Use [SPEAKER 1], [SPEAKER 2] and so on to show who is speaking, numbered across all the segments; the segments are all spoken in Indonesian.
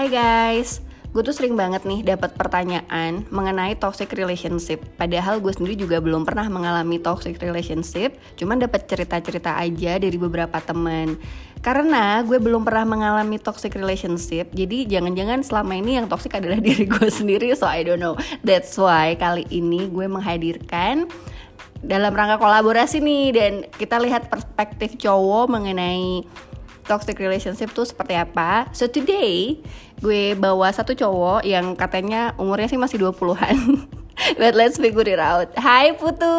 [SPEAKER 1] Hai guys, gue tuh sering banget nih dapat pertanyaan mengenai toxic relationship. Padahal gue sendiri juga belum pernah mengalami toxic relationship, cuman dapat cerita-cerita aja dari beberapa temen. Karena gue belum pernah mengalami toxic relationship, jadi jangan-jangan selama ini yang toxic adalah diri gue sendiri, so I don't know. That's why kali ini gue menghadirkan dalam rangka kolaborasi nih dan kita lihat perspektif cowok mengenai toxic relationship tuh seperti apa. So today gue bawa satu cowok yang katanya umurnya sih masih 20-an. But let's figure it out. Hai Putu.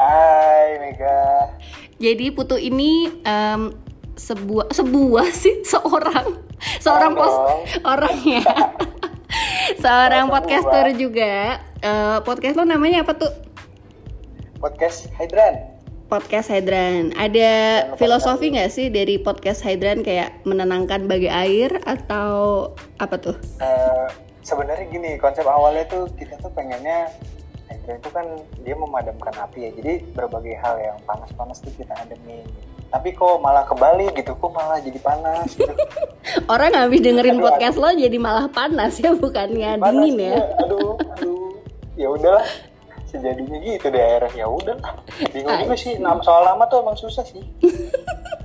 [SPEAKER 2] Hai Mega.
[SPEAKER 1] Jadi Putu ini um, sebuah sebuah sih seorang seorang pos orang ya. seorang podcaster juga. Uh, podcast lo namanya apa tuh?
[SPEAKER 2] Podcast Hydran
[SPEAKER 1] podcast Hydran. Ada filosofi nggak sih dari podcast Hydran kayak menenangkan bagai air atau apa tuh?
[SPEAKER 2] Uh, Sebenarnya gini, konsep awalnya tuh kita tuh pengennya Hydran itu kan dia memadamkan api ya. Jadi berbagai hal yang panas-panas tuh kita ademin. Tapi kok malah kebalik gitu, kok malah jadi panas gitu.
[SPEAKER 1] Orang habis dengerin aduh, podcast aduh. lo jadi malah panas ya, bukannya panas, dingin ya.
[SPEAKER 2] ya. Aduh, aduh. Ya udahlah, sejadinya gitu deh akhirnya. Ya udah bingung juga sih soal nama tuh emang susah sih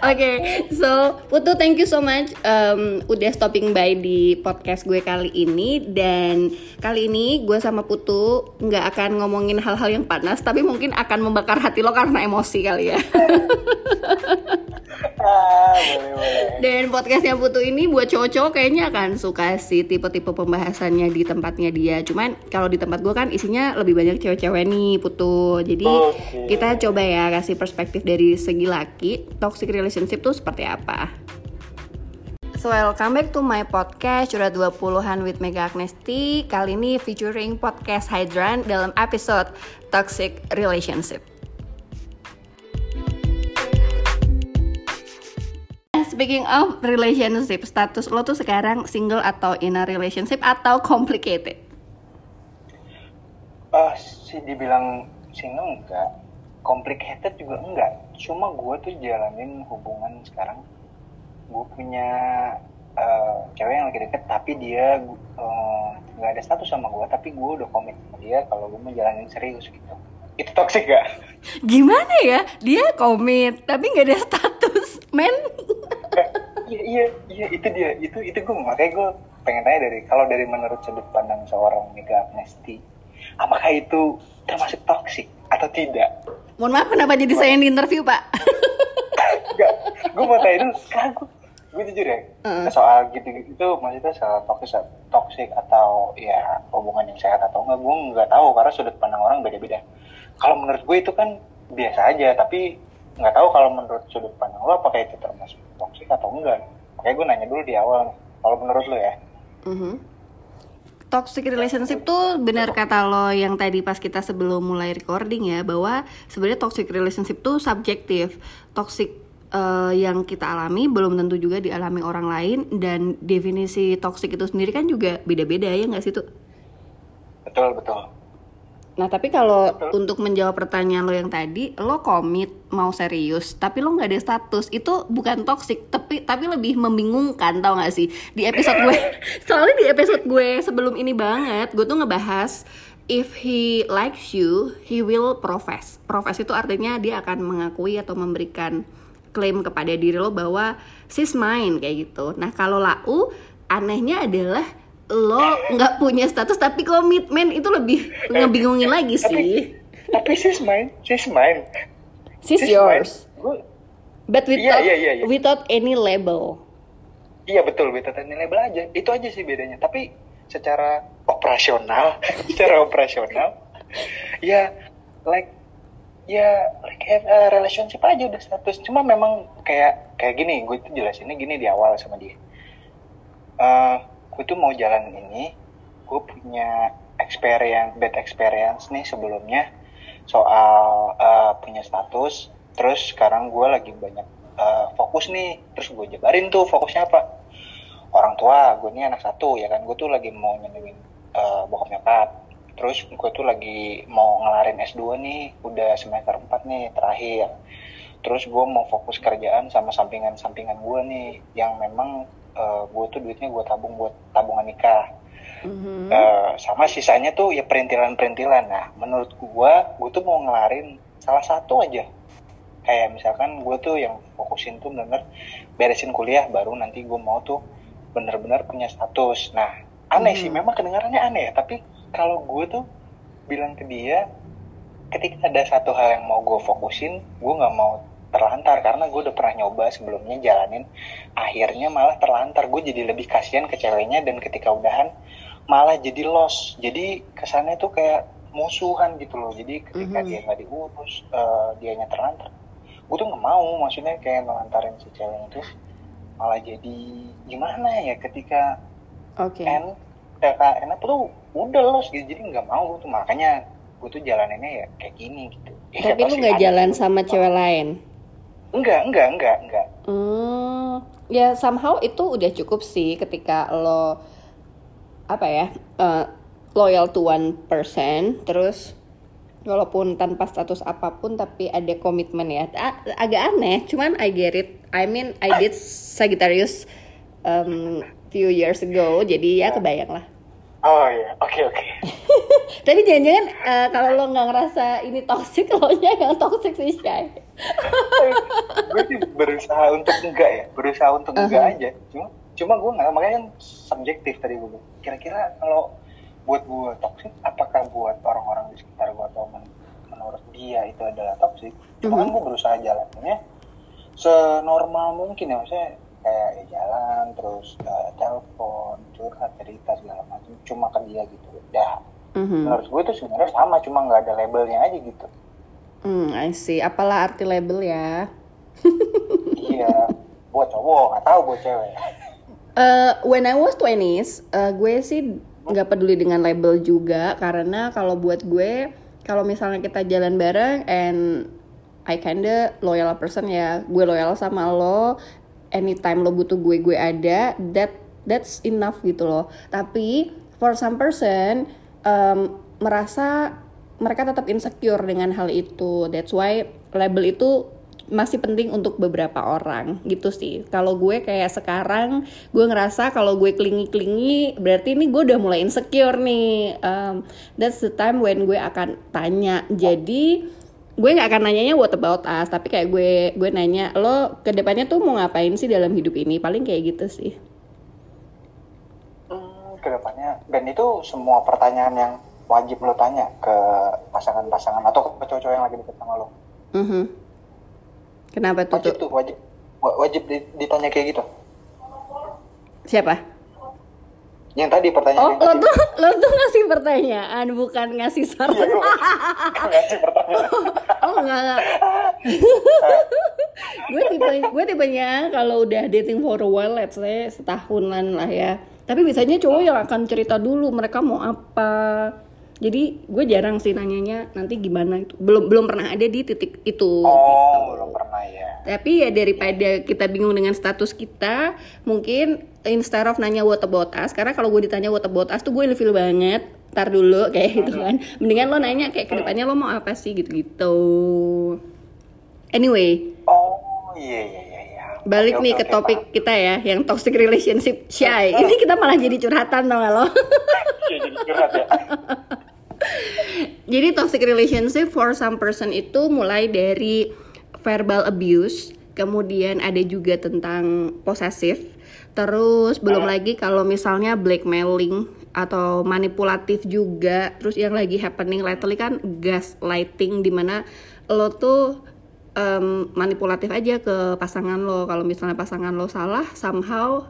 [SPEAKER 1] okay, so Putu thank you so much um, udah stopping by di podcast gue kali ini dan kali ini gue sama Putu nggak akan ngomongin hal-hal yang panas tapi mungkin akan membakar hati lo karena emosi kali ya.
[SPEAKER 2] ah, boleh, boleh.
[SPEAKER 1] Dan podcastnya Putu ini buat cowok-cowok kayaknya akan suka sih tipe-tipe pembahasannya di tempatnya dia. Cuman kalau di tempat gue kan isinya lebih banyak cewek-cewek nih Putu. Jadi okay. kita coba ya kasih perspektif dari segi laki toxic relationship tuh seperti apa. So welcome back to my podcast Curhat 20-an with Mega Agnesti Kali ini featuring podcast Hydran dalam episode Toxic Relationship speaking of relationship, status lo tuh sekarang single atau in a relationship atau complicated?
[SPEAKER 2] Uh, sih dibilang single enggak, complicated juga enggak. Cuma gue tuh jalanin hubungan sekarang. Gue punya uh, cewek yang lagi deket, tapi dia uh, nggak ada status sama gue, tapi gue udah komit sama dia kalau gue mau jalanin serius gitu. Itu toxic gak?
[SPEAKER 1] Gimana ya? Dia komit, tapi nggak ada status, men
[SPEAKER 2] iya iya iya itu dia itu itu gue makanya gue pengen tanya dari kalau dari menurut sudut pandang seorang Mega Amnesty apakah itu termasuk toksik atau tidak?
[SPEAKER 1] Mohon maaf kenapa jadi saya yang di interview pak?
[SPEAKER 2] Enggak, gue mau tanya dulu. Sekarang gue gue jujur ya uh. soal gitu-gitu itu maksudnya soal toksik toksik atau ya hubungan yang sehat atau enggak gue nggak tahu karena sudut pandang orang beda-beda. Kalau menurut gue itu kan biasa aja tapi nggak tahu kalau menurut sudut pandang lo apakah itu termasuk toksik atau enggak. Makanya gue nanya dulu di awal kalau menurut lo ya.
[SPEAKER 1] Mm-hmm. Toxic relationship tuh benar kata lo yang tadi pas kita sebelum mulai recording ya bahwa sebenarnya toxic relationship tuh subjektif. Toxic uh, yang kita alami belum tentu juga dialami orang lain dan definisi toxic itu sendiri kan juga beda-beda ya nggak sih tuh
[SPEAKER 2] betul betul
[SPEAKER 1] Nah tapi kalau untuk menjawab pertanyaan lo yang tadi, lo komit mau serius, tapi lo nggak ada status, itu bukan toxic, tapi tapi lebih membingungkan, tau gak sih? Di episode gue, soalnya di episode gue sebelum ini banget, gue tuh ngebahas if he likes you, he will profess. Profess itu artinya dia akan mengakui atau memberikan klaim kepada diri lo bahwa she's mine kayak gitu. Nah kalau lau, anehnya adalah lo nggak punya status tapi komitmen itu lebih ngebingungin lagi sih.
[SPEAKER 2] Tapi, tapi sis main, sis main.
[SPEAKER 1] Sis, sis yours. Mine. But without iya, iya, iya, without any label.
[SPEAKER 2] Iya betul, without any label aja. Itu aja sih bedanya. Tapi secara operasional, secara operasional, ya like ya like have a relationship aja udah status. Cuma memang kayak kayak gini, gue itu jelasinnya gini di awal sama dia. Uh, gue tuh mau jalan ini gue punya experience bad experience nih sebelumnya soal uh, punya status. Terus sekarang gue lagi banyak uh, fokus nih. Terus gue jabarin tuh fokusnya apa? Orang tua gue ini anak satu ya kan? Gue tuh lagi mau nyenengin uh, bokap nyokap terus gue tuh lagi mau ngelarin S2 nih udah semester 4 nih terakhir. Terus gue mau fokus kerjaan sama sampingan-sampingan gue nih yang memang uh, gue tuh duitnya gue tabung buat tabungan nikah.
[SPEAKER 1] Mhm.
[SPEAKER 2] Eh, sama sisanya tuh ya perintilan-perintilan. Nah menurut gue gue tuh mau ngelarin salah satu aja. Kayak misalkan gue tuh yang fokusin tuh bener-bener beresin kuliah baru nanti gue mau tuh bener-bener punya status. Nah aneh sih
[SPEAKER 1] Hmm.
[SPEAKER 2] memang kedengarannya aneh ya. Tapi kalau gue tuh bilang ke dia ketika ada satu hal yang mau gue fokusin gue nggak mau terlantar karena gue udah pernah nyoba sebelumnya jalanin akhirnya malah terlantar. Gue jadi lebih kasihan ke ceweknya dan ketika udahan malah jadi loss jadi kesannya tuh kayak musuhan gitu loh. Jadi ketika
[SPEAKER 1] Mhm.
[SPEAKER 2] dia nggak diurus eh, dianya terlantar gue tuh nggak mau. Maksudnya kayak ngelantarin si cewek itu malah jadi gimana ya ketika
[SPEAKER 1] Oke.
[SPEAKER 2] N TKN apa tuh udah loss gitu. Jadi nggak mau gue tuh. Makanya gue tuh jalaninnya ya kayak gini gitu. Ya,
[SPEAKER 1] Tapi lu nggak jalan sama cewek lain?
[SPEAKER 2] Enggak enggak enggak enggak
[SPEAKER 1] Hmm, ya somehow itu udah cukup sih ketika lo apa ya eh, loyal to one person, terus walaupun tanpa status apa pun tapi ada komitmen ya. A- agak aneh, cuman I get it. I mean I did Sagittarius um, few years ago, jadi ya kebayang lah.
[SPEAKER 2] oh iya oke oke
[SPEAKER 1] Tapi jangan-jangan eh, kalau lo nggak ngerasa ini toxic, lo nya yang toxic sih Shay.
[SPEAKER 2] Gue sih berusaha untuk enggak ya berusaha untuk enggak
[SPEAKER 1] Uh-huh.
[SPEAKER 2] aja. Cuma cuma gue nggak makanya kan subjektif tadi gue kira-kira kalau buat gue toxic apakah buat orang-orang di sekitar gue atau men- menurut dia itu adalah toxic? Cuma kan gue berusaha jalannya senormal mungkin ya maksudnya kayak ya jalan terus eh, telepon curhat cerita segala macam. Cuma ke dia gitu. Dah.
[SPEAKER 1] Mhm.
[SPEAKER 2] menurut gue itu sebenarnya sama cuma nggak ada labelnya aja gitu
[SPEAKER 1] Hmm, I see. Apalah arti label ya?
[SPEAKER 2] iya buat cowok tahu buat cewek
[SPEAKER 1] Eh, when I was 20s, eh, gue sih nggak peduli dengan label juga karena kalau buat gue kalau misalnya kita jalan bareng and I kinda loyal person ya, gue loyal sama lo. Anytime lo butuh gue, gue ada. That that's enough gitu loh. Tapi for some person em, merasa mereka tetap insecure dengan hal itu. That's why label itu masih penting untuk beberapa orang gitu sih. Kalau gue kayak sekarang gue ngerasa kalau gue klingi-klingi berarti ini gue udah mulai insecure nih. Um, that's the time when gue akan tanya. Jadi gue nggak akan nanyanya what about us, tapi kayak gue gue nanya lo ke depannya tuh mau ngapain sih dalam hidup ini? Paling kayak gitu sih.
[SPEAKER 2] Hmm, ke depannya dan itu semua pertanyaan yang wajib lo tanya ke pasangan-pasangan atau ke cowok-cowok yang lagi deket sama lo
[SPEAKER 1] Mhm. Kenapa tuh?
[SPEAKER 2] wajib
[SPEAKER 1] tuh?
[SPEAKER 2] wajib wa- wajib di- ditanya kayak gitu
[SPEAKER 1] Siapa?
[SPEAKER 2] yang tadi pertanyaan
[SPEAKER 1] Oh,
[SPEAKER 2] yang
[SPEAKER 1] lo
[SPEAKER 2] tadi
[SPEAKER 1] tuh lo tuh ngasih pertanyaan bukan ngasih
[SPEAKER 2] Iya,
[SPEAKER 1] saran.
[SPEAKER 2] gue ngasih pertanyaan
[SPEAKER 1] oh enggak enggak. gue tipe gue tipenya kalau udah dating for a while let's say setahunan lah ya. Tapi biasanya cowok yang akan cerita dulu mereka mau apa. Jadi gue jarang sih nanyanya nanti gimana itu. Belum belum pernah ada di titik itu.
[SPEAKER 2] oh belum pernah ya
[SPEAKER 1] Tapi ya daripada kita bingung dengan status kita, mungkin instead of nanya what about us, karena kalau gue ditanya what about us tuh gue ilfil banget. Ntar dulu kayak gitu kan. Mendingan lo nanya kayak ke depannya lo mau apa sih gitu-gitu. Anyway,
[SPEAKER 2] oh iya iya iya iya
[SPEAKER 1] balik
[SPEAKER 2] Oke,
[SPEAKER 1] nih
[SPEAKER 2] oke,
[SPEAKER 1] ke topik
[SPEAKER 2] paham.
[SPEAKER 1] kita ya, yang toxic relationship shy. Ini kita malah jadi curhatan tau gak lo?
[SPEAKER 2] Iya, jadi curhat ya
[SPEAKER 1] Jadi toxic relationship for some person itu mulai dari verbal abuse, kemudian ada juga tentang posesif, terus belum lagi kalau misalnya blackmailing atau manipulatif juga, terus yang lagi happening lately kan gaslighting di mana lo tuh em, manipulatif aja ke pasangan lo, kalau misalnya pasangan lo salah somehow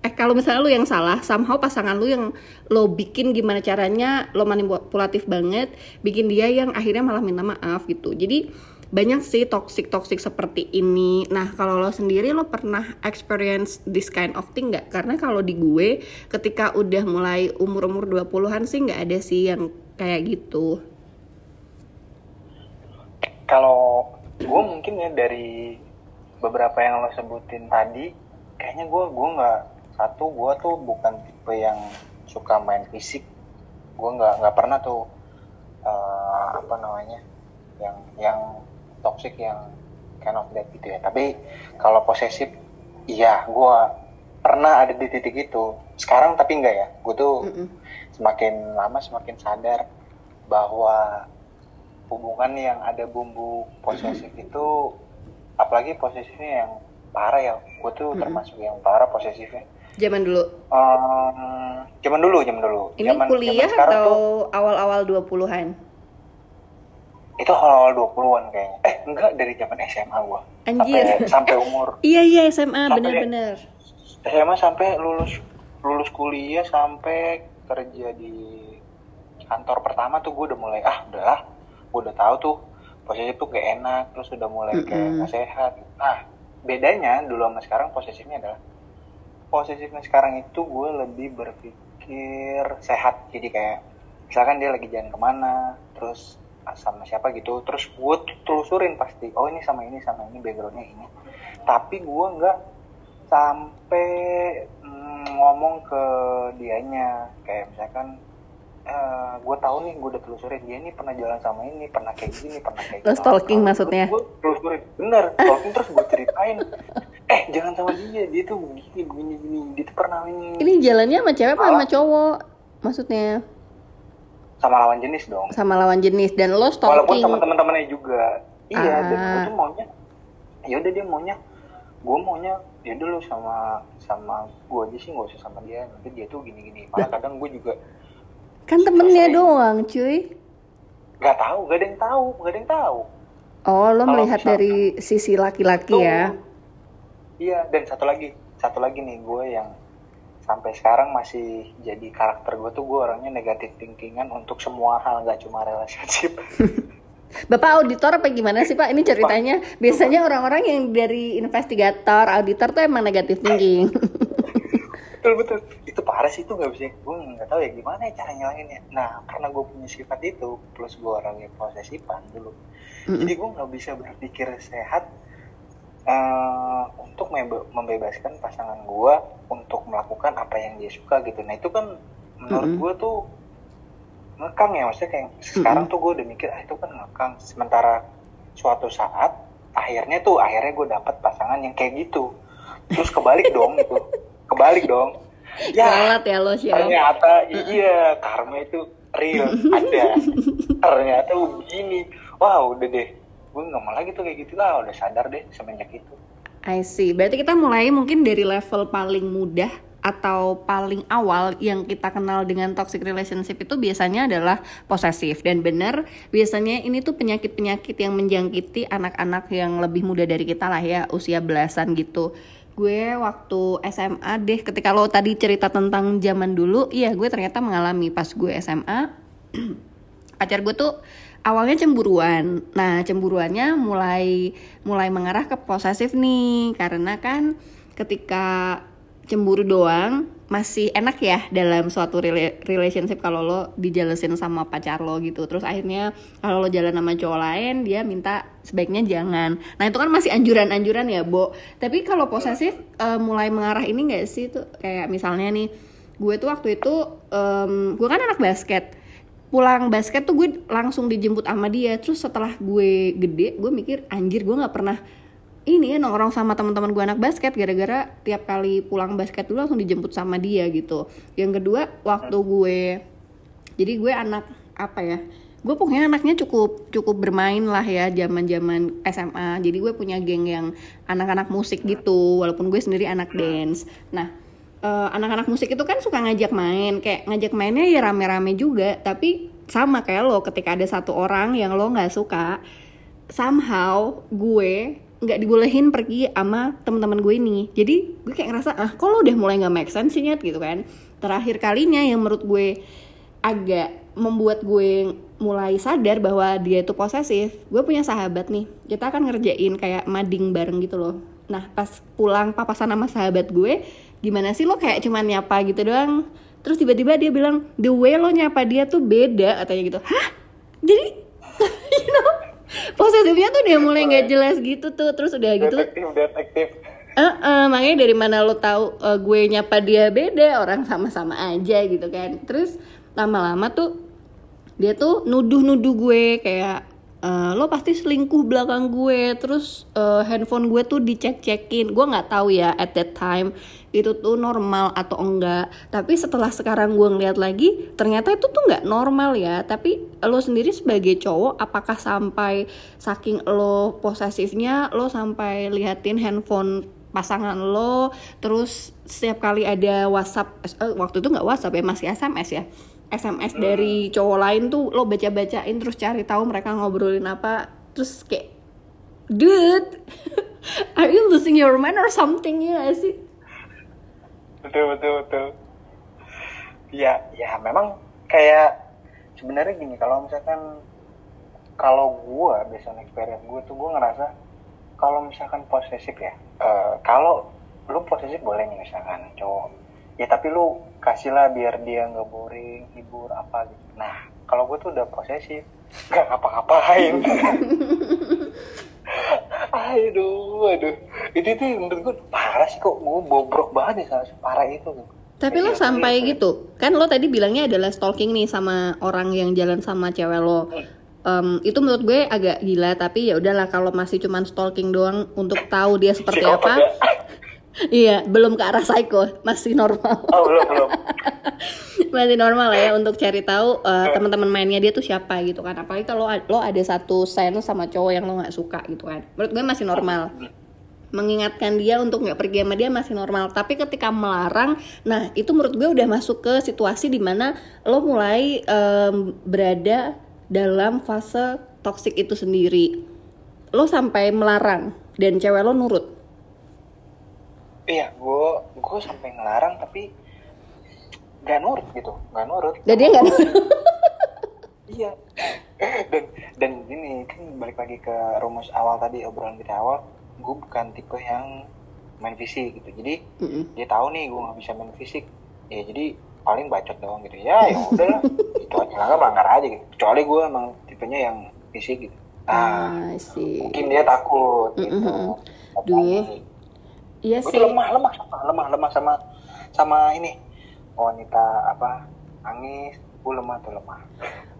[SPEAKER 1] eh kalau misalnya lu yang salah somehow pasangan lu yang lo bikin gimana caranya lo manipulatif banget bikin dia yang akhirnya malah minta maaf gitu. Jadi banyak sih toxic toxic seperti ini. Nah kalau lo sendiri lo pernah experience this kind of thing nggak? Karena kalau di gue ketika udah mulai umur umur 20-an sih nggak ada sih yang kayak gitu.
[SPEAKER 2] Kalau gue mungkin ya dari beberapa yang lo sebutin tadi kayaknya gue gue nggak satu gue tuh bukan tipe yang suka main fisik. Gue nggak nggak pernah tuh eh, apa namanya yang yang toxic yang kind of that gitu ya. Tapi kalau posesif iya gue pernah ada di titik itu. Sekarang tapi enggak ya. Gue tuh
[SPEAKER 1] Mm-mm.
[SPEAKER 2] semakin lama semakin sadar bahwa hubungan yang ada bumbu posesif itu apalagi posesifnya yang parah ya. Gue tuh
[SPEAKER 1] Mm-mm.
[SPEAKER 2] termasuk yang parah posesifnya
[SPEAKER 1] Zaman dulu.
[SPEAKER 2] Em, zaman dulu zaman dulu
[SPEAKER 1] Ini
[SPEAKER 2] zaman,
[SPEAKER 1] kuliah
[SPEAKER 2] zaman sekarang
[SPEAKER 1] atau
[SPEAKER 2] tuh
[SPEAKER 1] awal-awal 20-an?
[SPEAKER 2] itu awal 20-an kayaknya eh enggak dari zaman SMA gua
[SPEAKER 1] Anjir.
[SPEAKER 2] sampai sampai umur
[SPEAKER 1] Iya iya SMA bener-bener.
[SPEAKER 2] SMA sampai lulus lulus kuliah sampai kerja di kantor pertama tuh gue udah mulai ah udahlah gue udah tahu tuh posisi tuh gak enak terus udah mulai kayak
[SPEAKER 1] Mm-mm.
[SPEAKER 2] nggak sehat nah bedanya dulu sama sekarang posisinya adalah posisinya sekarang itu gue lebih berpikir sehat. Jadi kayak misalkan dia lagi jalan ke mana terus ah, sama siapa gitu terus gue telusurin pasti oh ini sama ini sama ini backgroundnya ini. Tapi gue nggak sampai mm, ngomong ke dianya. Kayak misalkan gue tahu nih gue udah telusurin. Dia ini pernah jalan sama ini pernah kayak gini pernah kayak
[SPEAKER 1] Lo stalking maksudnya?
[SPEAKER 2] gue telusurin. Bener stalking terus gue ceritain. Eh jangan sama dia dia tuh begini begini begini. Dia tuh pernah ini.
[SPEAKER 1] Ini jalannya sama cewek apa sama cowok? Maksudnya?
[SPEAKER 2] Sama lawan jenis dong.
[SPEAKER 1] Sama lawan jenis dan lo
[SPEAKER 2] walaupun
[SPEAKER 1] stalking.
[SPEAKER 2] sama teman-temannya juga. Iya dan gue
[SPEAKER 1] Ah.
[SPEAKER 2] tuh maunya ya udah dia maunya gue maunya ya dulu sama sama gue aja sih nggak usah sama dia. Nanti dia tuh gini-gini. Malah kadang gue juga
[SPEAKER 1] Kan temennya
[SPEAKER 2] Sering.
[SPEAKER 1] doang, cuy.
[SPEAKER 2] nggak tahu gak ada yang tahu gak ada yang tahu
[SPEAKER 1] Oh, lo
[SPEAKER 2] Kalau
[SPEAKER 1] melihat
[SPEAKER 2] misalkan-
[SPEAKER 1] dari sisi laki-laki
[SPEAKER 2] Tuh.
[SPEAKER 1] ya.
[SPEAKER 2] iya dan satu lagi satu lagi nih gue yang sampai sekarang masih jadi karakter gue tuh gue orangnya negatif thinkingan untuk semua hal nggak cuma relationship
[SPEAKER 1] Bapak auditor apa gimana sih Pak? Ini ceritanya biasanya orang-orang yang dari investigator, auditor tuh emang negatif thinking.
[SPEAKER 2] betul betul. Itu parah sih itu nggak bisa gue nggak tahu ya gimana ya cara ngilanginnya nah karena gue punya sifat itu plus gue orangnya posesifan dulu.
[SPEAKER 1] Mm-mm.
[SPEAKER 2] jadi gue nggak bisa berpikir sehat eh, untuk membe- membebaskan pasangan gue untuk melakukan apa yang dia suka gitu. Nah itu kan menurut
[SPEAKER 1] Mm-mm.
[SPEAKER 2] gue tuh ngekang ya maksudnya kayak sekarang tuh gue udah mikir ah itu kan ngekang. Sementara suatu saat akhirnya tuh akhirnya gue dapat pasangan yang kayak gitu. Terus kebalik dong itu kebalik dong. Ya
[SPEAKER 1] Galat ya lo, Syam.
[SPEAKER 2] ternyata iya karma itu real ada. Ternyata begini. Wow udah deh. Gue nggak mau lagi tuh kayak gitu. Lah udah sadar deh semenjak itu.
[SPEAKER 1] I see. Berarti kita mulai mungkin dari level paling mudah atau paling awal yang kita kenal dengan toxic relationship itu biasanya adalah posesif. Dan benar biasanya ini tuh penyakit-penyakit yang menjangkiti anak-anak yang lebih muda dari kita lah ya usia belasan gitu gue waktu SMA deh ketika lo tadi cerita tentang zaman dulu iya gue ternyata mengalami pas gue SMA pacar gue tuh awalnya cemburuan. Nah, cemburuannya mulai mulai mengarah ke posesif nih karena kan ketika cemburu doang masih enak ya dalam suatu rela- relationship kalau lo dijelasin sama pacar lo gitu. Terus akhirnya kalau lo jalan sama cowok lain dia minta sebaiknya jangan. Nah, itu kan masih anjuran-anjuran ya, Bo. Tapi kalau posesif eh, mulai mengarah ini gak sih tuh kayak misalnya nih gue tuh waktu itu em, gue kan anak basket pulang basket tuh gue langsung dijemput sama dia terus setelah gue gede gue mikir anjir gue nggak pernah ini nongkrong sama teman-teman gue anak basket gara-gara tiap kali pulang basket dulu langsung dijemput sama dia gitu. Yang kedua waktu gue jadi gue anak apa ya gue pokoknya anaknya cukup cukup bermain lah ya zaman zaman SMA jadi gue punya geng yang anak-anak musik gitu walaupun gue sendiri anak dance. Nah eh, anak-anak musik itu kan suka ngajak main kayak ngajak mainnya ya rame-rame juga tapi sama kayak lo ketika ada satu orang yang lo nggak suka somehow gue nggak dibolehin pergi sama teman-teman gue ini. Jadi gue kayak ngerasa ah kok lo udah mulai nggak make sense sih Nyet?" gitu kan. Terakhir kalinya yang menurut gue agak membuat gue mulai sadar bahwa dia itu posesif gue punya sahabat nih. Kita akan ngerjain kayak mading bareng gitu loh. Nah pas pulang papasan sama sahabat gue gimana sih lo? Kayak cuman nyapa gitu doang. Terus tiba-tiba dia bilang the way lo nyapa dia tuh beda katanya gitu. Hah? Jadi you know posesifnya tuh udah mulai nggak jelas gitu tuh terus udah gitu
[SPEAKER 2] detektif detektif.
[SPEAKER 1] Eh, eh, makanya dari mana lo tahu eh, gue nyapa dia beda orang sama-sama aja gitu kan. Terus lama-lama tuh dia tuh nuduh-nuduh gue kayak eh, lo pasti selingkuh belakang gue terus eh, handphone gue tuh dicek-cekin. Gue nggak tahu ya at that time itu tuh normal atau enggak. Tapi setelah sekarang gue ngeliat lagi ternyata itu tuh nggak normal ya. Tapi lo sendiri sebagai cowok apakah sampai saking lo posesifnya lo sampai liatin handphone pasangan lo terus setiap kali ada WhatsApp eh, waktu itu nggak WhatsApp ya masih SMS ya SMS dari cowok lain tuh lo baca-bacain terus cari tahu mereka ngobrolin apa terus kayak dude are you losing your mind or something? Ya sih?
[SPEAKER 2] Betul betul betul. Ya ya memang kayak sebenarnya gini kalau misalkan kalau gua based on experience gue tuh gue ngerasa kalau misalkan posesif ya eh, kalau lu posesif boleh nih misalkan cowok ya tapi lu kasihlah biar dia nggak boring hibur apa gitu. Nah kalau gue tuh udah posesif. Nggak ngapa-ngapain. Aduh aduh. Itu tuh menurut gue parah sih kok. Gue bobrok banget ya parah itu
[SPEAKER 1] tapi lo sampai gitu. kan lo tadi bilangnya adalah stalking nih sama orang yang jalan sama cewek lo. Em, itu menurut gue agak gila tapi ya udahlah kalau masih cuman stalking doang untuk tahu dia seperti
[SPEAKER 2] Psikopat
[SPEAKER 1] apa
[SPEAKER 2] ya?
[SPEAKER 1] iya belum ke arah psycho masih normal.
[SPEAKER 2] Oh belum belum.
[SPEAKER 1] Masih normal lah ya untuk cari tahu uh, teman-teman mainnya dia tuh siapa gitu kan. Apalagi kalau lo ada satu sense sama cowok yang lo nggak suka gitu kan. Menurut gue masih normal. Mengingatkan dia untuk nggak pergi sama dia masih normal. Tapi ketika melarang nah itu menurut gue udah masuk ke situasi di mana lo mulai em, berada dalam fase toxic itu sendiri. Lo sampai melarang dan cewek lo nurut
[SPEAKER 2] iya gue gue sampai ngelarang tapi nggak nurut gitu nggak nurut.
[SPEAKER 1] Dan dia nggak nurut.
[SPEAKER 2] Iya. Dan dan gini kan balik lagi ke rumus awal tadi obrolan kita awal gue bukan tipe yang main fisik gitu. Jadi
[SPEAKER 1] Mm-mm.
[SPEAKER 2] dia tahu nih gue nggak bisa main fisik. Ya jadi paling bacot doang gitu. Ya ya udahlah. Itu aja lah melanggar aja gitu. Kecuali gue emang tipenya yang fisik gitu. Nah
[SPEAKER 1] ah sih
[SPEAKER 2] mungkin dia takut gitu.
[SPEAKER 1] Mm-mm.
[SPEAKER 2] Tapi
[SPEAKER 1] Duh. Iya
[SPEAKER 2] gue
[SPEAKER 1] sih
[SPEAKER 2] lemah lemah sama lemah lemah sama sama ini wanita apa nangis gue lemah tuh lemah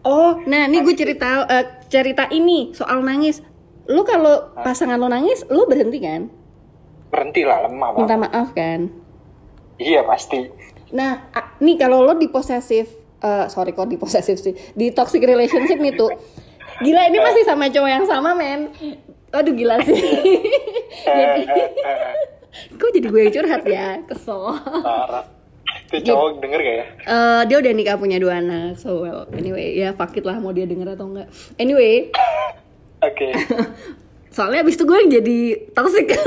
[SPEAKER 1] Oh, nah ini gue cerita eh, cerita ini soal nangis. Lu kalau pasangan lo nangis, lu berhenti kan?
[SPEAKER 2] berhenti lah lemah banget
[SPEAKER 1] Minta maaf kan?
[SPEAKER 2] iya pasti
[SPEAKER 1] Nah, nih kalau lo di posesif, eh, sorry kok di posesif sih, di toxic relationship nih tuh, gila ini masih sama cowok yang sama men. Aduh gila sih. jadi, kok jadi gue yang curhat ya, kesel.
[SPEAKER 2] parah. Itu cowok denger gak ya?
[SPEAKER 1] Eh, dia udah nikah punya dua anak, so well. Anyway, ya fuck it lah mau dia denger atau enggak. Anyway,
[SPEAKER 2] oke.
[SPEAKER 1] Soalnya abis itu gue yang jadi toxic.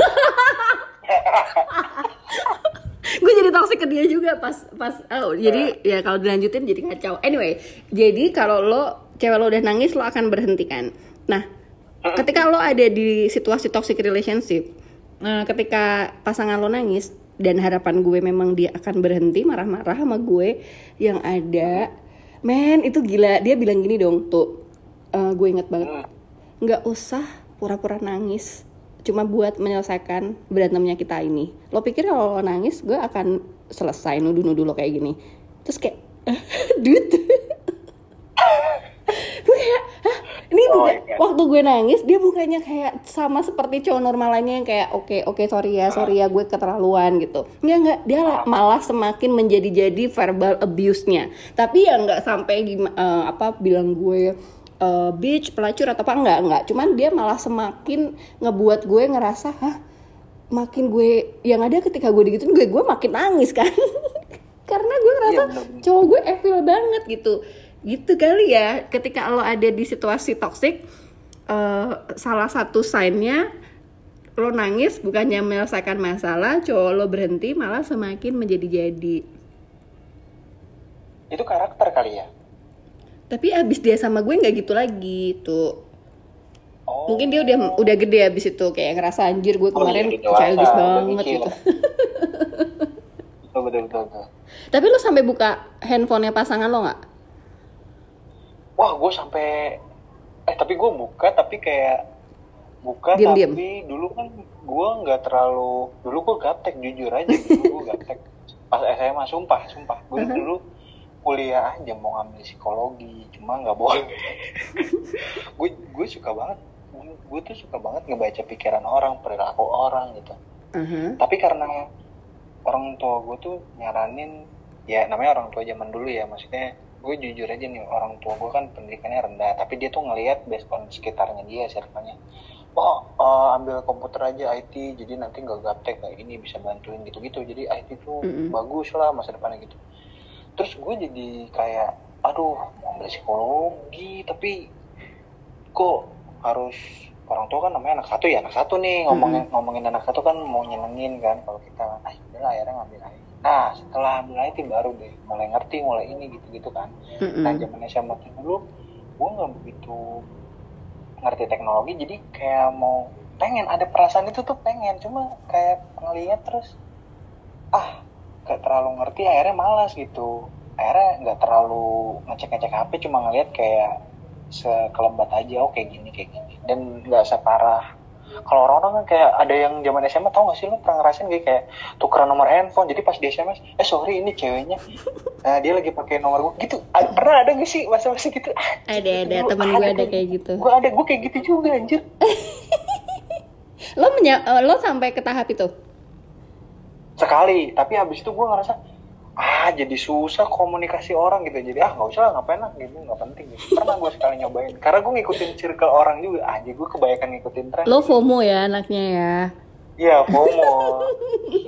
[SPEAKER 1] Gue jadi toxic ke dia juga pas pas oh, jadi ya kalau dilanjutin jadi kacau anyway jadi kalau lo cewek lo udah nangis lo akan berhenti kan? Nah ketika lo ada di situasi toxic relationship nah, ketika pasangan lo nangis dan harapan gue memang dia akan berhenti marah-marah sama gue yang ada men itu gila. Dia bilang gini dong tuh eh, gue inget banget. Nggak usah pura-pura nangis cuma buat menyelesaikan berantemnya kita ini. Lo pikir kalau lo nangis gue akan selesai nuduh-nuduh lo kayak gini. Terus kayak dude gue kayak "Hah? ini
[SPEAKER 2] Oh
[SPEAKER 1] bukan
[SPEAKER 2] my God.
[SPEAKER 1] waktu gue nangis dia bukannya kayak sama seperti cowok normal lainnya yang kayak oke oke sorry ya sorry ya gue keterlaluan gitu. Nggak nggak dia la- malah semakin menjadi-jadi verbal abuse-nya. Tapi ya nggak sampai gimana apa bilang gue eh, bitch pelacur atau apa enggak enggak. Cuman dia malah semakin ngebuat gue ngerasa hah? Makin gue yang ada ketika gue digituin gue gue makin nangis kan. Karena gue ngerasa
[SPEAKER 2] Iya, bener-bener.
[SPEAKER 1] cowok gue evil banget gitu gitu kali ya ketika lo ada di situasi toxic eh, salah satu signnya lo nangis bukannya menyelesaikan masalah cowok lo berhenti malah semakin menjadi-jadi.
[SPEAKER 2] Itu karakter kali ya?
[SPEAKER 1] Tapi abis dia sama gue nggak gitu lagi tuh
[SPEAKER 2] oh.
[SPEAKER 1] Mungkin dia udah udah gede abis itu kayak ngerasa anjir gue
[SPEAKER 2] Oh,
[SPEAKER 1] kemarin
[SPEAKER 2] iya, udah dewasa,
[SPEAKER 1] childish banget gitu.
[SPEAKER 2] Betul betul betul, betul.
[SPEAKER 1] tapi lo sampai buka handphonenya pasangan lo nggak
[SPEAKER 2] wah gue sampai eh tapi gue buka tapi kayak buka
[SPEAKER 1] Diam-diam.
[SPEAKER 2] tapi dulu kan gue nggak terlalu dulu gue gaptek jujur aja dulu gue gaptek pas SMA sumpah sumpah. Gue dulu kuliah aja mau ngambil psikologi cuma nggak boleh. Gue gue suka banget gue tuh suka banget ngebaca pikiran orang perilaku orang gitu.
[SPEAKER 1] Uh-huh.
[SPEAKER 2] tapi karena orang tua gue tuh nyaranin ya namanya orang tua zaman dulu ya maksudnya gue jujur aja nih orang tua gue kan pendidikannya rendah tapi dia tuh ngelihat based on sekitarnya dia circle-nya. Oh eh, ambil komputer aja IT jadi nanti nggak gaptek kayak ini bisa bantuin gitu-gitu. Jadi IT tuh
[SPEAKER 1] Mm-mm.
[SPEAKER 2] bagus lah masa depannya gitu. Terus gue jadi kayak aduh mau ambil psikologi tapi kok harus orang tua kan namanya anak satu ya anak satu nih ngomongin ngomongin anak satu kan mau nyenengin kan kalau kita ah udahlah akhirnya ngambil IT nah setelah ambil IT baru deh mulai ngerti mulai ini gitu gitu kan.
[SPEAKER 1] Mm-mm.
[SPEAKER 2] nah zaman SMA dulu gue nggak begitu ngerti teknologi jadi kayak mau pengen ada perasaan itu tuh pengen. Cuma kayak ngeliat terus ah gak terlalu ngerti akhirnya malas gitu. Akhirnya nggak terlalu ngecek ngecek HP cuma ngeliat kayak sekelebat aja oh kayak gini kayak gini. Dan nggak separah kalau orang-orang kan kayak ada yang zaman SMA tau gak sih lu pernah ngerasain kayak, kayak tukeran nomor handphone jadi pas di SMS eh sorry ini ceweknya nah, dia lagi pakai nomor gue gitu. A- pernah ada gak sih masa-masa gitu?
[SPEAKER 1] Ada ada. Teman gue ada kayak gitu.
[SPEAKER 2] gue ada gue kayak gitu juga anjir.
[SPEAKER 1] Lo menya- eh, lo sampai ke tahap itu?
[SPEAKER 2] sekali. Tapi habis itu gue ngerasa ah jadi susah komunikasi orang gitu jadi ah nggak usah lah ngapain lah gitu nggak penting gitu. pernah gue sekali nyobain karena gue ngikutin circle orang juga aja gue kebanyakan ngikutin tren
[SPEAKER 1] Lo FOMO ya anaknya ya?
[SPEAKER 2] Iya FOMO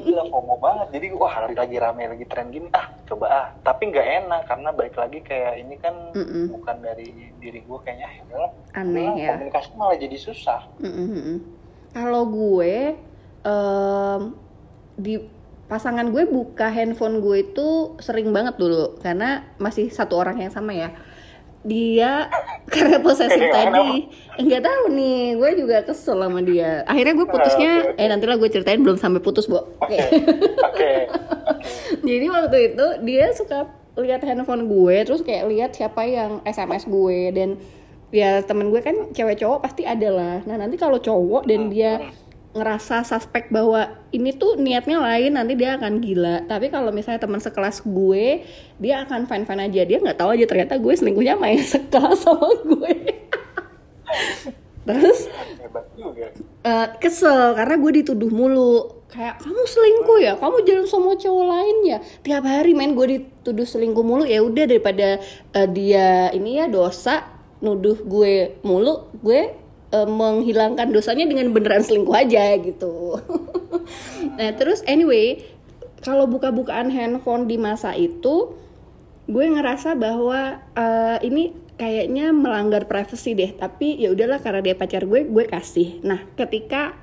[SPEAKER 2] Gila FOMO banget Jadi wah lagi rame lagi tren gini Ah coba ah Tapi nggak enak Karena balik lagi kayak ini kan
[SPEAKER 1] Mm-mm.
[SPEAKER 2] Bukan dari diri gue kayaknya ya.
[SPEAKER 1] Aneh ya.
[SPEAKER 2] Komunikasi malah jadi susah.
[SPEAKER 1] Kalau gue em, di pasangan gue buka handphone gue itu sering banget dulu karena masih satu orang yang sama ya. Dia karena posesif tadi nggak tahu nih, gue juga kesel sama dia. Akhirnya gue putusnya,
[SPEAKER 2] Ah, oke, oke.
[SPEAKER 1] eh nantilah gue ceritain belum sampai putus, Bo. Oke.
[SPEAKER 2] Oke
[SPEAKER 1] Jadi waktu itu dia suka lihat handphone gue, terus kayak lihat siapa yang SMS gue dan ya temen gue kan cewek cowok pasti ada lah. Nah nanti kalau cowok dan dia ngerasa suspek bahwa ini tuh niatnya lain nanti dia akan gila. Tapi kalau misalnya teman sekelas gue dia akan fine fine aja. Dia nggak tahu aja ternyata gue selingkuhnya main sekelas sama gue. Terus eh, kesel karena gue dituduh mulu. Kayak kamu selingkuh ya? Kamu jalan sama cowok lain ya? Tiap hari main gue dituduh selingkuh mulu. Ya udah daripada eh, dia ini ya dosa nuduh gue mulu gue eh, menghilangkan dosanya dengan beneran selingkuh aja gitu. Nah terus anyway kalau buka-bukaan handphone di masa itu gue ngerasa bahwa eh, ini kayaknya melanggar privasi deh tapi ya udahlah karena dia pacar gue gue kasih. Nah ketika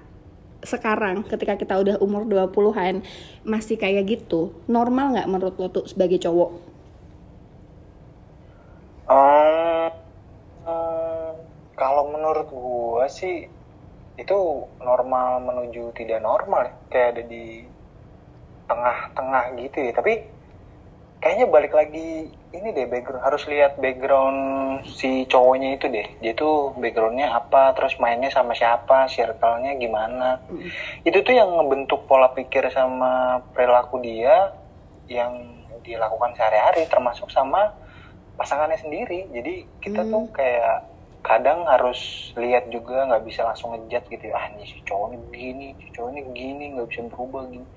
[SPEAKER 1] sekarang ketika kita udah umur 20-an masih kayak gitu normal nggak menurut lo tuh sebagai cowok?
[SPEAKER 2] Eh, eh, Kalau menurut gua sih itu normal menuju tidak normal ya. kayak ada di tengah-tengah gitu ya tapi kayaknya balik lagi ini deh background harus lihat background si cowoknya itu deh dia tuh backgroundnya apa terus mainnya sama siapa circle-nya gimana itu tuh yang ngebentuk pola pikir sama perilaku dia yang dilakukan sehari-hari termasuk sama pasangannya sendiri jadi kita
[SPEAKER 1] Hmm.
[SPEAKER 2] tuh kayak kadang harus lihat juga nggak bisa langsung ngejat gitu ya ah nih si cowok ini begini si cowok ini begini nggak bisa berubah gini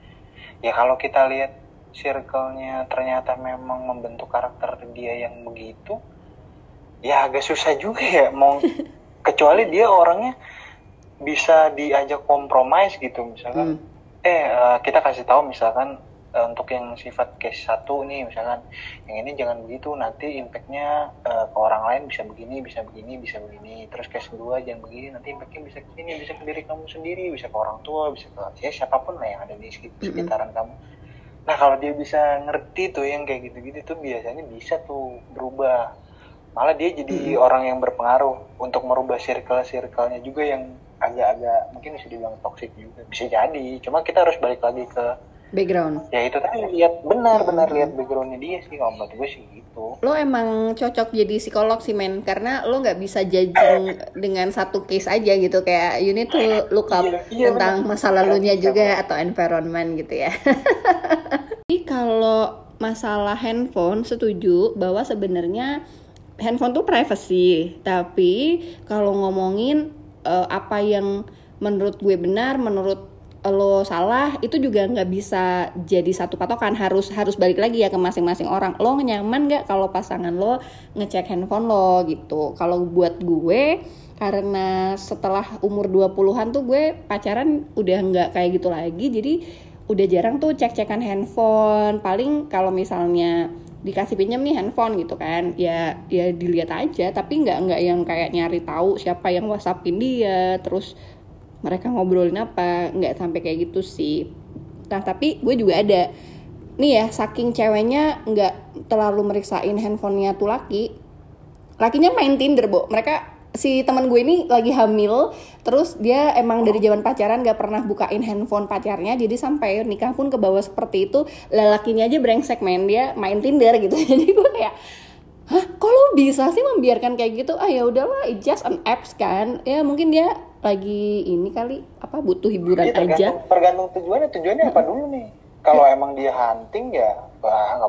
[SPEAKER 2] ya kalau kita lihat circle-nya ternyata memang membentuk karakter dia yang begitu ya agak susah juga ya mau kecuali dia orangnya bisa diajak kompromis gitu misalkan
[SPEAKER 1] Hmm.
[SPEAKER 2] eh eh, kita kasih tahu misalkan eh, untuk yang sifat case satu nih misalkan. Yang ini jangan begitu nanti impactnya eh, ke orang lain bisa begini bisa begini bisa begini. Terus case kedua jangan begini nanti impactnya bisa ke sini bisa ke diri kamu sendiri bisa ke orang tua bisa ke ya siapa pun lah yang ada di sekitaran kamu. Nah kalau dia bisa ngerti tuh yang kayak gitu-gitu tuh biasanya bisa tuh berubah. Malah dia jadi orang yang berpengaruh untuk merubah circle-circle-nya juga yang agak-agak mungkin bisa dibilang toxic juga. Bisa jadi cuma kita harus balik lagi ke
[SPEAKER 1] background.
[SPEAKER 2] Ya itu tadi lihat benar-benar lihat backgroundnya dia sih kalau menurut gue sih gitu.
[SPEAKER 1] Lo emang cocok jadi psikolog sih men karena lo nggak bisa judging dengan satu case aja gitu kayak you need to look up
[SPEAKER 2] Iya, iya,
[SPEAKER 1] tentang
[SPEAKER 2] benar.
[SPEAKER 1] masa lalunya
[SPEAKER 2] Iya,
[SPEAKER 1] juga atau environment gitu ya. Tapi kalau masalah handphone setuju bahwa sebenarnya handphone tuh privacy tapi kalau ngomongin eh, apa yang menurut gue benar menurut lo salah itu juga nggak bisa jadi satu patokan. Harus harus balik lagi ya ke masing-masing orang. Lo nyaman nggak kalau pasangan lo ngecek handphone lo gitu? Kalau buat gue karena setelah umur 20-an tuh gue pacaran udah nggak kayak gitu lagi. Jadi udah jarang tuh cek-cekan handphone. Paling kalau misalnya dikasih pinjam nih handphone gitu kan ya ya dilihat aja. Tapi nggak nggak yang kayak nyari tahu siapa yang whatsappin dia terus mereka ngobrolin apa nggak sampai kayak gitu sih nah tapi gue juga ada nih ya saking ceweknya nggak terlalu meriksain handphonenya tuh laki lakinya main Tinder, Bo. Mereka si teman gue ini lagi hamil, terus dia emang dari zaman pacaran gak pernah bukain handphone pacarnya, jadi sampai nikah pun ke bawah seperti itu, lelakinya aja brengsek main dia main Tinder gitu. Jadi gue kayak Hah, kok bisa sih membiarkan kayak gitu? Ah ya udahlah, it's just an apps kan. Ya mungkin dia lagi ini kali apa butuh hiburan
[SPEAKER 2] Iya,
[SPEAKER 1] aja.
[SPEAKER 2] tergantung, tergantung tujuannya. Tujuannya apa dulu nih? Kalau emang dia hunting ya wah,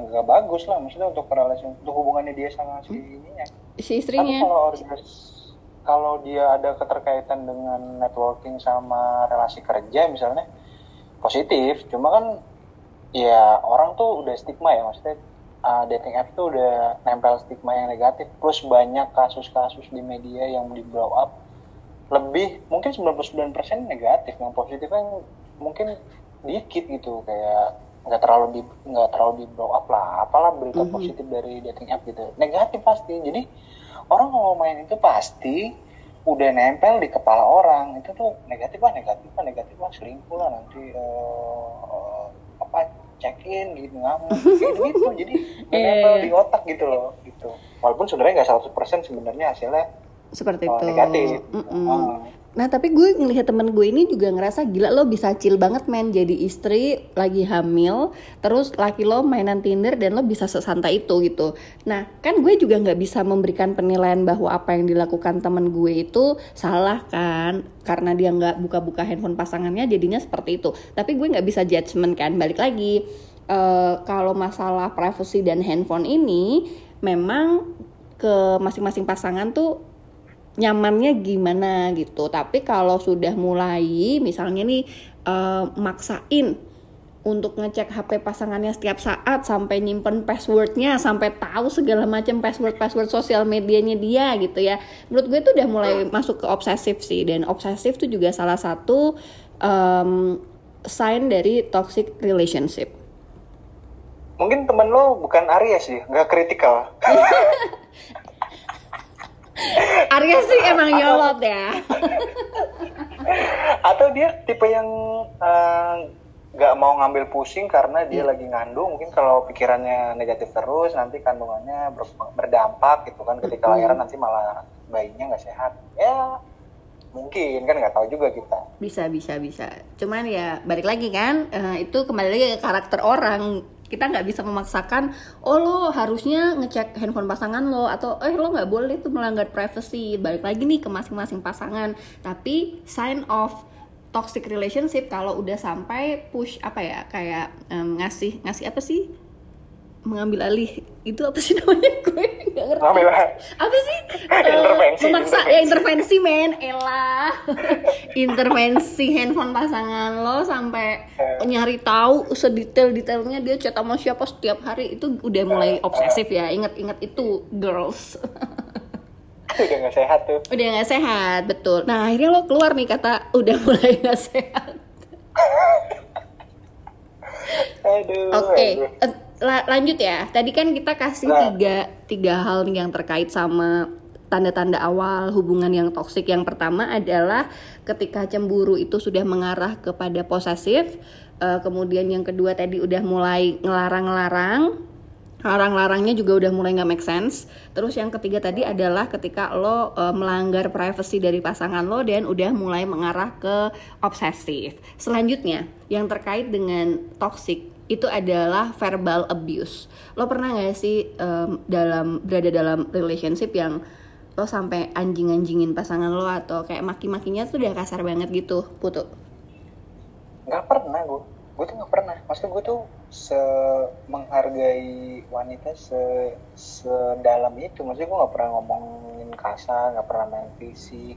[SPEAKER 2] nggak bagus lah. Maksudnya untuk relasi untuk hubungannya dia sama si ininya.
[SPEAKER 1] Si
[SPEAKER 2] tapi
[SPEAKER 1] istrinya.
[SPEAKER 2] kalau orgas- kalau dia ada keterkaitan dengan networking sama relasi kerja misalnya positif. Cuma kan ya orang tuh udah stigma ya. Maksudnya uh, dating app tuh udah nempel stigma yang negatif. Plus banyak kasus-kasus di media yang di blow up lebih mungkin 99% negatif yang positif kan mungkin dikit gitu kayak nggak terlalu di nggak terlalu di blow up lah apalah berita
[SPEAKER 1] Mhm.
[SPEAKER 2] positif dari dating app gitu negatif pasti jadi orang kalau main itu pasti udah nempel di kepala orang itu tuh negatif lah negatif lah negatif lah selingkuh lah nanti eh, apa check in gitu ngamuk kayak gitu jadi
[SPEAKER 1] Iya,
[SPEAKER 2] nempel
[SPEAKER 1] iya.
[SPEAKER 2] di otak gitu loh gitu walaupun sebenarnya nggak 100% sebenarnya hasilnya
[SPEAKER 1] Seperti
[SPEAKER 2] oh,
[SPEAKER 1] itu.
[SPEAKER 2] negatif
[SPEAKER 1] Mm-mm.
[SPEAKER 2] Ah.
[SPEAKER 1] Nah tapi gue ngelihat temen gue ini juga ngerasa gila lo bisa chill banget men jadi istri lagi hamil terus laki lo mainan Tinder dan lo bisa sesantai itu gitu. Nah kan gue juga nggak bisa memberikan penilaian bahwa apa yang dilakukan temen gue itu salah kan karena dia nggak buka-buka handphone pasangannya jadinya seperti itu. Tapi gue nggak bisa judgement kan balik lagi eh, kalau masalah privacy dan handphone ini memang ke masing-masing pasangan tuh nyamannya gimana gitu. Tapi kalau sudah mulai misalnya nih eh, maksain untuk ngecek HP pasangannya setiap saat sampai nyimpen passwordnya sampai tahu segala macam password password sosial medianya dia gitu ya menurut gue itu udah mulai masuk ke obsesif sih dan obsesif itu juga salah satu em, sign dari toxic relationship
[SPEAKER 2] Mungkin temen lo bukan Arya sih, nggak kritikal.
[SPEAKER 1] Arya sih emang nyolot ya
[SPEAKER 2] Atau dia tipe yang eh, nggak mau ngambil pusing karena dia lagi ngandung. Mungkin kalau pikirannya negatif terus, nanti kandungannya ber- berdampak gitu kan. Ketika lahiran nanti malah bayinya nggak sehat. Ya mungkin kan nggak tahu juga kita.
[SPEAKER 1] bisa bisa bisa cuman ya balik lagi kan eh, itu kembali lagi ke karakter orang kita nggak bisa memaksakan oh lo harusnya ngecek handphone pasangan lo atau eh lo nggak boleh tuh melanggar privacy. Balik lagi nih ke masing-masing pasangan. Tapi sign of toxic relationship kalau udah sampai push apa ya kayak em, ngasih ngasih apa sih mengambil alih itu apa sih namanya? Gue nggak ngerti.
[SPEAKER 2] Ngambil
[SPEAKER 1] apa sih? Eh,
[SPEAKER 2] Intervensi,
[SPEAKER 1] memaksa.
[SPEAKER 2] Intervensi.
[SPEAKER 1] ya intervensi men. Elah intervensi handphone pasangan lo sampai nyari tahu sedetail detailnya dia chat sama siapa setiap hari itu udah mulai obsesif ya. Ingat-ingat itu girls.
[SPEAKER 2] Udah nggak sehat tuh.
[SPEAKER 1] udah nggak sehat betul. Nah akhirnya lo keluar nih kata. Udah mulai nggak sehat.
[SPEAKER 2] Aduh.
[SPEAKER 1] Oke,
[SPEAKER 2] aduh.
[SPEAKER 1] La- lanjut ya. Tadi kan kita kasih
[SPEAKER 2] Nah.
[SPEAKER 1] tiga tiga hal yang terkait sama tanda-tanda awal hubungan yang toksik. Yang pertama adalah ketika cemburu itu sudah mengarah kepada posesif. Eh, kemudian yang kedua tadi udah mulai ngelarang-ngelarang. larang-larangnya juga udah mulai nggak make sense. Terus yang ketiga tadi adalah ketika lo uh, melanggar privacy dari pasangan lo dan udah mulai mengarah ke obsesif. Selanjutnya, yang terkait dengan toxic itu adalah verbal abuse. Lo pernah nggak sih um, dalam berada dalam relationship yang lo sampai anjing-anjingin pasangan lo atau kayak maki-makinya tuh udah kasar banget gitu, putu?
[SPEAKER 2] Gak pernah gue gue tuh nggak pernah maksud gue tuh se menghargai wanita se sedalam itu maksudnya gue nggak pernah ngomongin kasar nggak pernah main fisik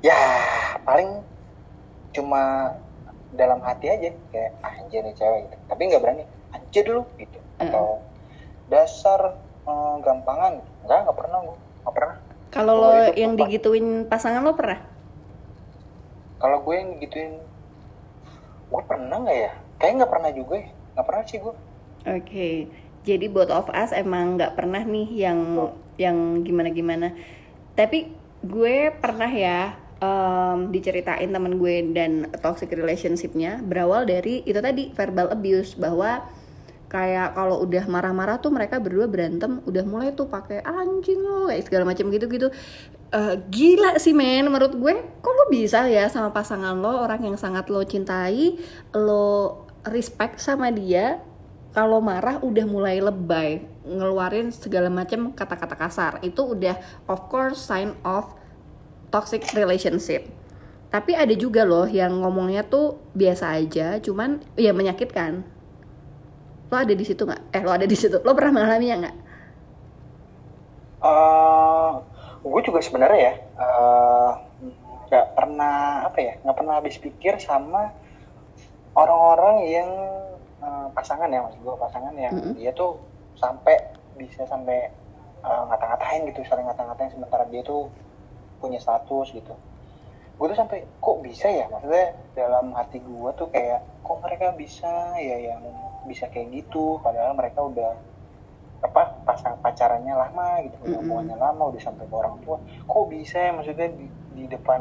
[SPEAKER 2] ya paling cuma dalam hati aja kayak ah, anjir nih cewek gitu. Tapi nggak berani anjir dulu gitu. Atau dasar hmm, gampangan. Nggak nggak pernah gue nggak pernah.
[SPEAKER 1] Kalau lo yang digituin pasangan lo pernah?
[SPEAKER 2] Kalau gue yang digituin gue pernah nggak ya? Kayak nggak pernah juga ya. Nggak pernah sih gue
[SPEAKER 1] oke. Okay. jadi both of us emang nggak pernah nih yang oh. yang gimana gimana tapi gue pernah ya um, diceritain temen gue dan toxic relationshipnya berawal dari itu tadi verbal abuse bahwa kayak kalau udah marah-marah tuh mereka berdua berantem udah mulai tuh pakai anjing lo kayak segala macam gitu-gitu. Uh, gila sih men menurut gue kok lo bisa ya sama pasangan lo orang yang sangat lo cintai lo respect sama dia kalau marah udah mulai lebay ngeluarin segala macam kata-kata kasar. Itu udah of course sign of toxic relationship. Tapi ada juga loh yang ngomongnya tuh biasa aja cuman ya menyakitkan. Lo ada di situ nggak? Eh lo ada di situ. Lo pernah mengalaminya nggak?
[SPEAKER 2] Uh, gue juga sebenarnya ya eh, nggak uh, pernah apa ya nggak pernah habis pikir sama orang-orang yang uh, pasangan ya maksud gue pasangan yang mm -hmm. dia tuh sampai bisa sampai uh, ngata-ngatain gitu saling ngata-ngatain sementara dia tuh punya status gitu. Gue tuh sampai kok bisa ya? Maksudnya dalam hati gue tuh kayak kok mereka bisa ya yang bisa kayak gitu? Padahal mereka udah apa pasang pacarannya lama gitu mm -hmm. hubungannya lama udah sampai ke orang tua. Kok bisa ya? Maksudnya di, di depan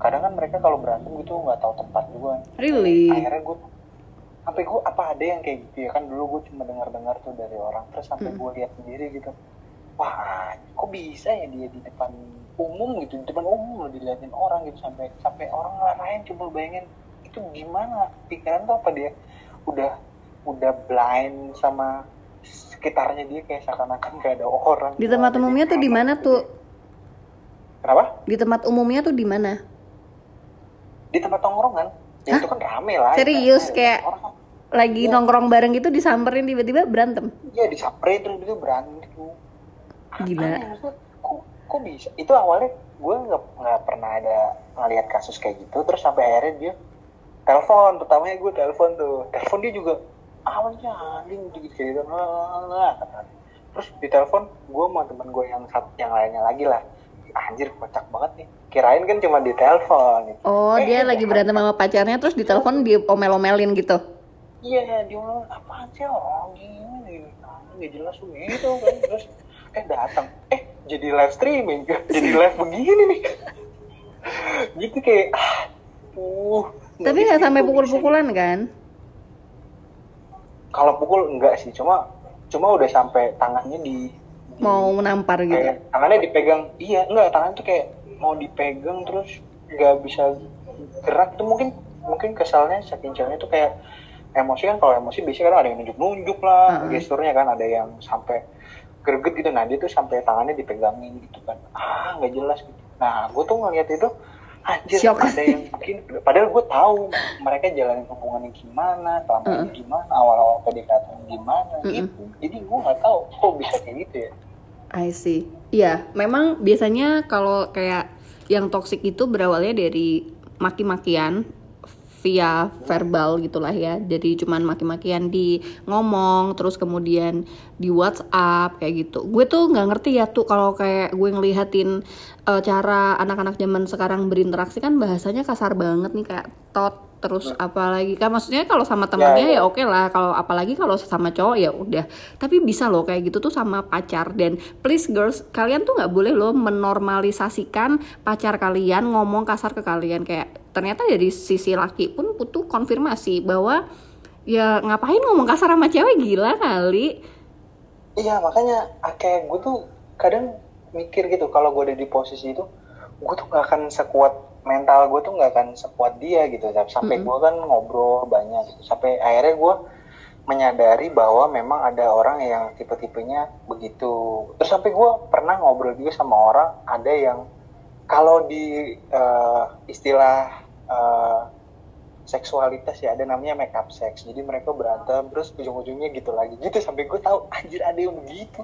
[SPEAKER 2] kadang kan mereka kalau berantem gitu nggak tahu tempat juga
[SPEAKER 1] really?
[SPEAKER 2] Akhirnya gue sampai gue apa ada yang kayak gitu ya? Kan dulu gue cuma dengar dengar tuh dari orang terus sampai mm. gue lihat sendiri gitu. Wah kok bisa ya dia di depan umum gitu di depan umum loh dilihatin orang gitu sampai sampai orang lain coba bayangin itu gimana? Pikiran tuh apa dia? Udah udah blind sama sekitarnya dia kayak seakan-akan gak ada orang.
[SPEAKER 1] Di tempat umumnya tuh di mana tuh?
[SPEAKER 2] Kenapa?
[SPEAKER 1] Di tempat umumnya tuh di mana?
[SPEAKER 2] Di tempat tongkrongan. Ya Hah? itu kan rame lah
[SPEAKER 1] serius ya, kayak orang, lagi ya. nongkrong bareng gitu disamperin tiba-tiba berantem?
[SPEAKER 2] Iya disamperin terus itu berantem. Gitu
[SPEAKER 1] gila
[SPEAKER 2] kok, kok bisa? Itu awalnya gue nggak nggak pernah ada ngeliat kasus kayak gitu. Terus sampai akhirnya dia telepon pertamanya gue telepon tuh. Telepon dia juga awalnya anjing gitu gitu lah terus di telepon gue sama temen gue yang satu yang lainnya lagi lah. Anjir kocak banget nih. Kirain kan cuma di telepon.
[SPEAKER 1] Gitu. oh eh, dia lagi berantem sama pacarnya terus di telepon dia omel-omelin gitu?
[SPEAKER 2] Iya dia ngomong apaan sih orang gini? Nggak jelas gitu kan. Terus eh datang. Eh jadi live streaming. Jadi live begini nih. Gitu kayak ah,
[SPEAKER 1] uh tapi nggak sampai pukul-pukulan kan?
[SPEAKER 2] Kalau pukul enggak sih. Cuma cuma udah sampai tangannya di,
[SPEAKER 1] mau menampar gitu?
[SPEAKER 2] tangannya dipegang. Iya enggak tangannya tuh kayak mau dipegang terus nggak bisa gerak tuh. Mungkin mungkin kesalnya saking ceweknya tuh kayak emosi kan. Kalau emosi biasanya kan ada yang nunjuk-nunjuk lah uh -huh. gesturnya kan. Ada yang sampai greget gitu. Nah dia tuh sampai tangannya dipegangin gitu kan. Ah nggak jelas gitu. Nah gue tuh ngeliat itu anjir ada yang mungkin padahal gue tahu mereka jalanin hubungannya gimana selama uh -uh. gimana awal-awal PDKT gimana uh -uh. gitu. Jadi gue nggak tahu kok bisa kayak gitu ya.
[SPEAKER 1] I see. Iya memang biasanya kalau kayak yang toxic itu berawalnya dari maki-makian via verbal gitulah ya. Jadi cuman maki-makian di ngomong terus kemudian di WhatsApp kayak gitu. Gue tuh nggak ngerti ya tuh kalau kayak gue ngelihatin uh, cara anak-anak zaman sekarang berinteraksi kan bahasanya kasar banget nih kayak tot terus apalagi kan maksudnya kalau sama temannya ya, ya. ya oke okay lah kalau apalagi kalau sama cowok ya udah. Tapi bisa loh kayak gitu tuh sama pacar. Dan please girls kalian tuh nggak boleh loh menormalisasikan pacar kalian ngomong kasar ke kalian. Kayak ternyata dari sisi laki pun butuh konfirmasi bahwa ya ngapain ngomong kasar sama cewek? Gila kali.
[SPEAKER 2] Iya makanya ah, kayak gue tuh kadang mikir gitu kalau gue ada di posisi itu gue tuh gak akan sekuat mental gue tuh gak akan sekuat dia gitu. Sampai
[SPEAKER 1] Mm-mm.
[SPEAKER 2] gue kan ngobrol banyak gitu. Sampai akhirnya gue menyadari bahwa memang ada orang yang tipe-tipenya begitu. Terus sampai gue pernah ngobrol juga sama orang ada yang kalau di eh, istilah eh, seksualitas ya ada namanya make up sex. Jadi mereka berantem terus ujung-ujungnya gitu lagi. Gitu sampai gue tahu anjir ada yang begitu.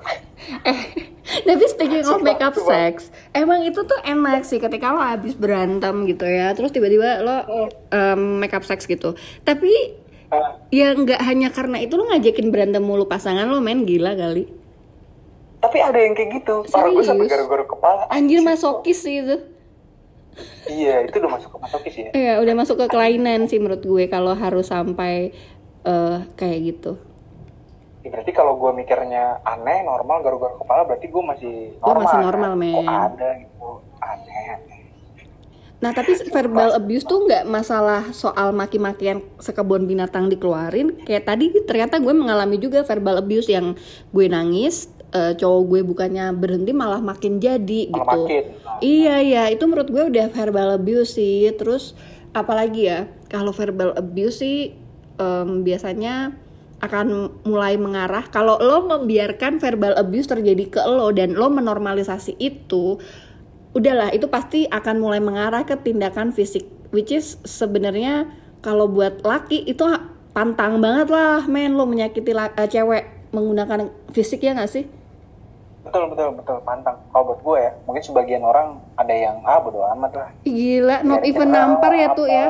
[SPEAKER 1] Tapi speaking of makeup sex, emang itu tuh enak sih ketika lo habis berantem gitu ya, terus tiba-tiba lo um, makeup sex gitu. Tapi
[SPEAKER 2] Ah,
[SPEAKER 1] ya nggak hanya karena itu lo ngajakin berantem mulu pasangan lo main gila kali.
[SPEAKER 2] tapi ada yang kayak gitu. Parah gue sampai
[SPEAKER 1] Serius?
[SPEAKER 2] garuk-garuk kepala.
[SPEAKER 1] Anjir masokis sih itu.
[SPEAKER 2] Iya itu udah masuk ke masokis ya
[SPEAKER 1] Iya, udah masuk ke kelainan sih menurut gue kalau harus sampai eh, kayak gitu.
[SPEAKER 2] Ya, berarti kalau gue mikirnya aneh normal garuk-garuk kepala berarti gue masih normal
[SPEAKER 1] masih
[SPEAKER 2] kan?
[SPEAKER 1] normal,
[SPEAKER 2] kok
[SPEAKER 1] men.
[SPEAKER 2] ada gitu aneh aneh
[SPEAKER 1] Nah, tapi verbal abuse tuh nggak masalah soal maki-makian sekebun binatang dikeluarin. Kayak tadi ternyata gue mengalami juga verbal abuse yang gue nangis, eh, cowok gue bukannya berhenti malah makin jadi
[SPEAKER 2] Malah
[SPEAKER 1] gitu.
[SPEAKER 2] makin.
[SPEAKER 1] Iya, iya, itu menurut gue udah verbal abuse sih. Terus apalagi ya? Kalau verbal abuse sih em, biasanya akan mulai mengarah kalau lo membiarkan verbal abuse terjadi ke lo dan lo menormalisasi itu udahlah itu pasti akan mulai mengarah ke tindakan fisik which is sebenarnya kalau buat laki itu pantang banget lah men lo menyakiti la- eh, cewek menggunakan fisik ya nggak sih?
[SPEAKER 2] Betul betul betul. Pantang. Kalau buat gue ya mungkin sebagian orang ada yang ah bodo amat lah.
[SPEAKER 1] Gila not
[SPEAKER 2] Biar
[SPEAKER 1] even nampar ya
[SPEAKER 2] apa.
[SPEAKER 1] tuh ya?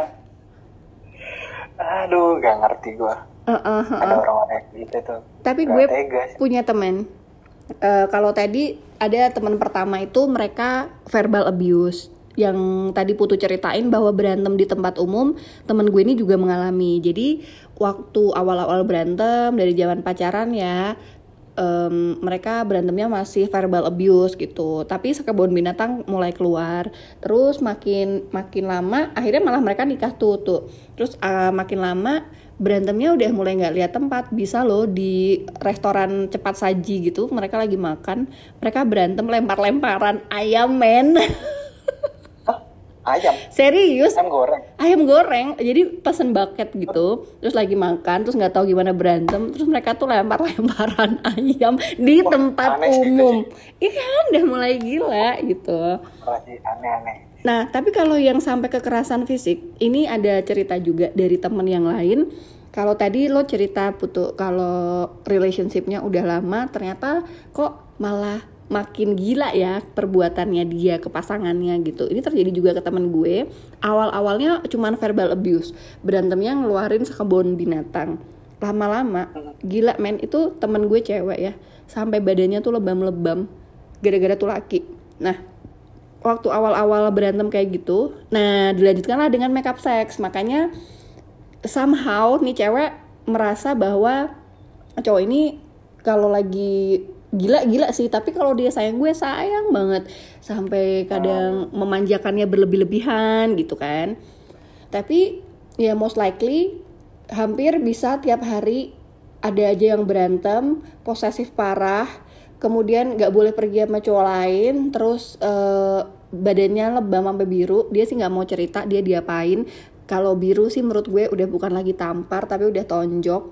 [SPEAKER 2] Aduh gak ngerti gue
[SPEAKER 1] Eh, eh, eh,
[SPEAKER 2] ada orang-orang kayak gitu tuh.
[SPEAKER 1] Tapi
[SPEAKER 2] Gak
[SPEAKER 1] gue
[SPEAKER 2] tega
[SPEAKER 1] punya temen. Eh, kalau tadi ada teman pertama itu mereka verbal abuse yang tadi Putu ceritain bahwa berantem di tempat umum temen gue ini juga mengalami. Jadi waktu awal-awal berantem dari zaman pacaran ya em, mereka berantemnya masih verbal abuse gitu. Tapi sekebun binatang mulai keluar. Terus makin makin lama akhirnya malah mereka nikah tuh tuh. Terus eh, makin lama berantemnya udah mulai nggak lihat tempat. Bisa loh di restoran cepat saji gitu mereka lagi makan. Mereka berantem lempar-lemparan. Ayam men?
[SPEAKER 2] ayam.
[SPEAKER 1] Serius?
[SPEAKER 2] Ayam goreng.
[SPEAKER 1] Ayam goreng. Jadi pesen bucket gitu terus lagi makan terus nggak tahu gimana berantem terus mereka tuh lempar-lemparan ayam di
[SPEAKER 2] Wah,
[SPEAKER 1] tempat umum. iya kan? Udah mulai gila gitu.
[SPEAKER 2] Masih aneh-aneh.
[SPEAKER 1] Nah, tapi kalau yang sampai kekerasan fisik, ini ada cerita juga dari temen yang lain. Kalau tadi lo cerita putu kalau relationshipnya udah lama, ternyata kok malah makin gila ya perbuatannya dia ke pasangannya gitu. Ini terjadi juga ke temen gue. Awal-awalnya cuman verbal abuse, berantemnya ngeluarin sekebun binatang. Lama-lama, gila men itu temen gue cewek ya, sampai badannya tuh lebam-lebam gara-gara tuh laki. Nah, waktu awal-awal berantem kayak gitu, nah dilanjutkanlah dengan makeup sex. Makanya somehow nih cewek merasa bahwa cowok ini kalau lagi gila-gila sih, tapi kalau dia sayang gue sayang banget sampai kadang memanjakannya berlebih-lebihan gitu kan. Tapi ya most likely hampir bisa tiap hari ada aja yang berantem, posesif parah, kemudian nggak boleh pergi sama cowok lain, terus eh, badannya lebam sampai biru, dia sih nggak mau cerita dia diapain. Kalau biru sih menurut gue udah bukan lagi tampar tapi udah tonjok.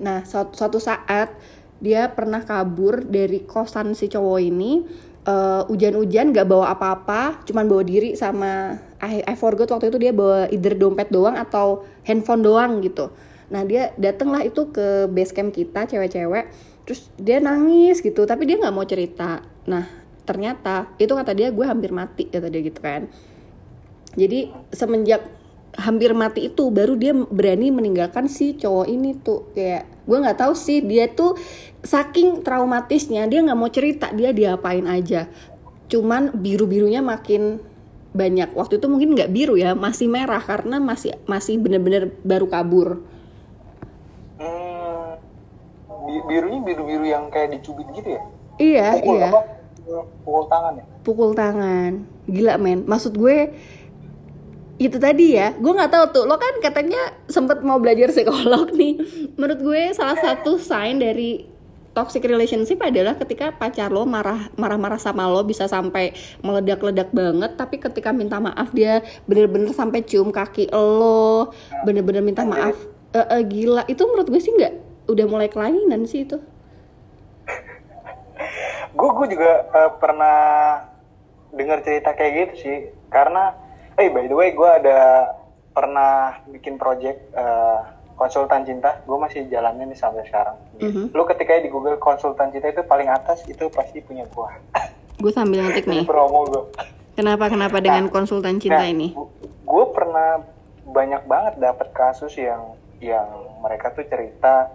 [SPEAKER 1] Nah suatu saat dia pernah kabur dari kosan si cowok ini eh, hujan-hujan gak bawa apa-apa cuman bawa diri sama I, I forgot waktu itu dia bawa either dompet doang atau handphone doang gitu. Nah dia dateng lah itu ke base camp kita cewek-cewek terus dia nangis gitu tapi dia nggak mau cerita. Nah ternyata itu kata dia gue hampir mati kata dia gitu kan. Jadi semenjak hampir mati itu baru dia berani meninggalkan si cowok ini tuh kayak gue nggak tahu sih dia tuh saking traumatisnya dia nggak mau cerita dia diapain aja cuman biru birunya makin banyak waktu itu mungkin nggak biru ya masih merah karena masih masih bener-bener baru kabur
[SPEAKER 2] Hmm, bi- birunya biru-biru yang kayak dicubit gitu ya?
[SPEAKER 1] iya
[SPEAKER 2] Pukul
[SPEAKER 1] iya
[SPEAKER 2] apa? Pukul tangan ya?
[SPEAKER 1] pukul tangan gila men maksud gue itu tadi ya. Gue nggak tahu tuh. Lo kan katanya sempet mau belajar psikolog nih. Menurut gue salah satu sign dari toxic relationship adalah ketika pacar lo marah marah-marah sama lo bisa sampai meledak-ledak banget tapi ketika minta maaf dia bener-bener sampai cium kaki lo bener-bener minta maaf uh, uh, gila. Itu menurut gue sih nggak udah mulai kelainan sih itu.
[SPEAKER 2] Gue juga uh, pernah dengar cerita kayak gitu sih. Karena hey, by the way gue ada pernah bikin project uh, konsultan cinta. Gue masih jalannya nih sampai sekarang. Mm-hmm. lu ketika di Google konsultan cinta itu paling atas itu pasti punya gue
[SPEAKER 1] gue sambil ngetik nih.
[SPEAKER 2] Promo gue
[SPEAKER 1] kenapa kenapa nah, dengan konsultan cinta nah, ini?
[SPEAKER 2] gue pernah banyak banget dapat kasus yang yang mereka tuh cerita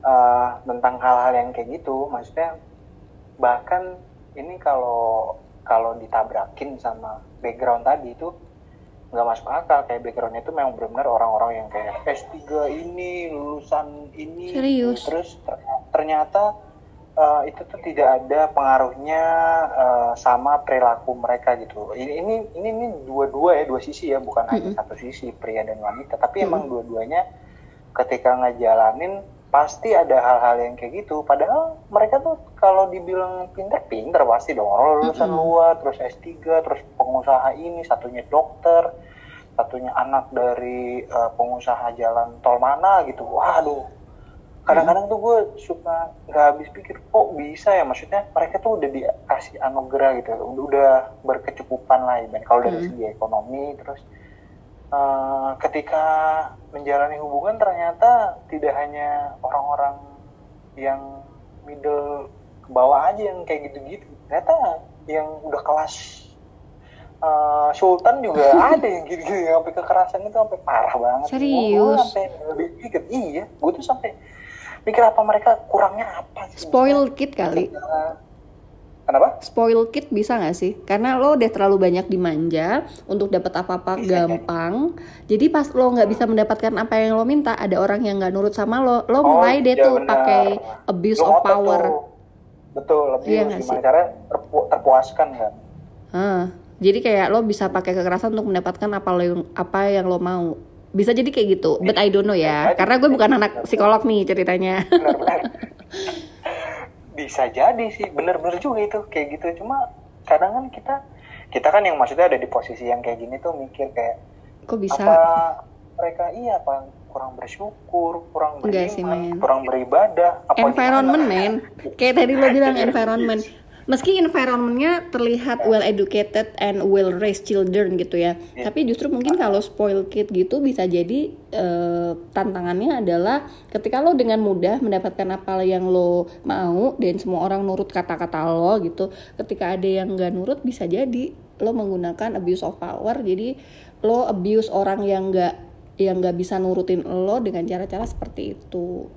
[SPEAKER 2] uh, tentang hal-hal yang kayak gitu. Maksudnya bahkan ini kalau kalau ditabrakin sama background tadi itu nggak masuk akal kayak backgroundnya itu memang benar-benar orang-orang yang kayak S3 ini lulusan ini
[SPEAKER 1] Serius?
[SPEAKER 2] terus ternyata uh, itu tuh tidak ada pengaruhnya uh, sama perilaku mereka gitu ini ini ini, ini dua-dua ya dua sisi ya bukan mm -hmm. hanya satu sisi pria dan wanita tapi mm -hmm. emang dua-duanya ketika ngejalanin pasti ada hal-hal yang kayak gitu. Padahal mereka tuh kalau dibilang pinter pinter pasti dong. Orang lulusan mm -hmm. luar terus S3 terus pengusaha ini satunya dokter satunya anak dari uh, pengusaha jalan tol mana gitu. Waduh. Kadang-kadang tuh gue suka nggak habis pikir kok bisa ya? Maksudnya mereka tuh udah dikasih anugerah gitu. Udah berkecukupan lah ya kalau dari segi ekonomi terus uh, ketika menjalani hubungan ternyata tidak hanya orang-orang yang middle ke bawah aja yang kayak gitu-gitu. Ternyata yang udah kelas uh, sultan juga ada yang gitu-gitu yang sampai kekerasan itu sampai parah banget.
[SPEAKER 1] Serius?
[SPEAKER 2] Gue sampai lebih pikir iya gue tuh sampai mikir apa mereka kurangnya apa
[SPEAKER 1] sih? Spoil kid kali
[SPEAKER 2] Kenapa?
[SPEAKER 1] Spoil kid bisa gak sih? Karena lo udah terlalu banyak dimanja untuk dapat apa-apa gampang. Jadi pas lo nggak bisa mendapatkan apa yang lo minta, ada orang yang nggak nurut sama lo, lo oh, mulai deh ya tuh pakai abuse lo of power. Tuh.
[SPEAKER 2] Betul, lebih iya gimana cara terpu terpuaskan kan?
[SPEAKER 1] Hmm. Jadi kayak lo bisa pakai kekerasan untuk mendapatkan apa lo yang apa yang lo mau. Bisa jadi kayak gitu, but I don't know ya. Karena gue bukan anak psikolog nih ceritanya. Benar, benar.
[SPEAKER 2] bisa jadi sih bener-bener juga itu kayak gitu. Cuma kadang kan kita kita kan yang maksudnya ada di posisi yang kayak gini tuh mikir kayak
[SPEAKER 1] kok bisa?
[SPEAKER 2] apa mereka iya apa kurang bersyukur kurang beriman kurang beribadah
[SPEAKER 1] apa environment men. Kayak tadi lo bilang environment meski environmentnya terlihat well educated and well raised children gitu ya yeah. tapi justru mungkin kalau spoil kid gitu bisa jadi uh, tantangannya adalah ketika lo dengan mudah mendapatkan apa yang lo mau dan semua orang nurut kata-kata lo gitu ketika ada yang nggak nurut bisa jadi lo menggunakan abuse of power jadi lo abuse orang yang nggak yang nggak bisa nurutin lo dengan cara-cara seperti itu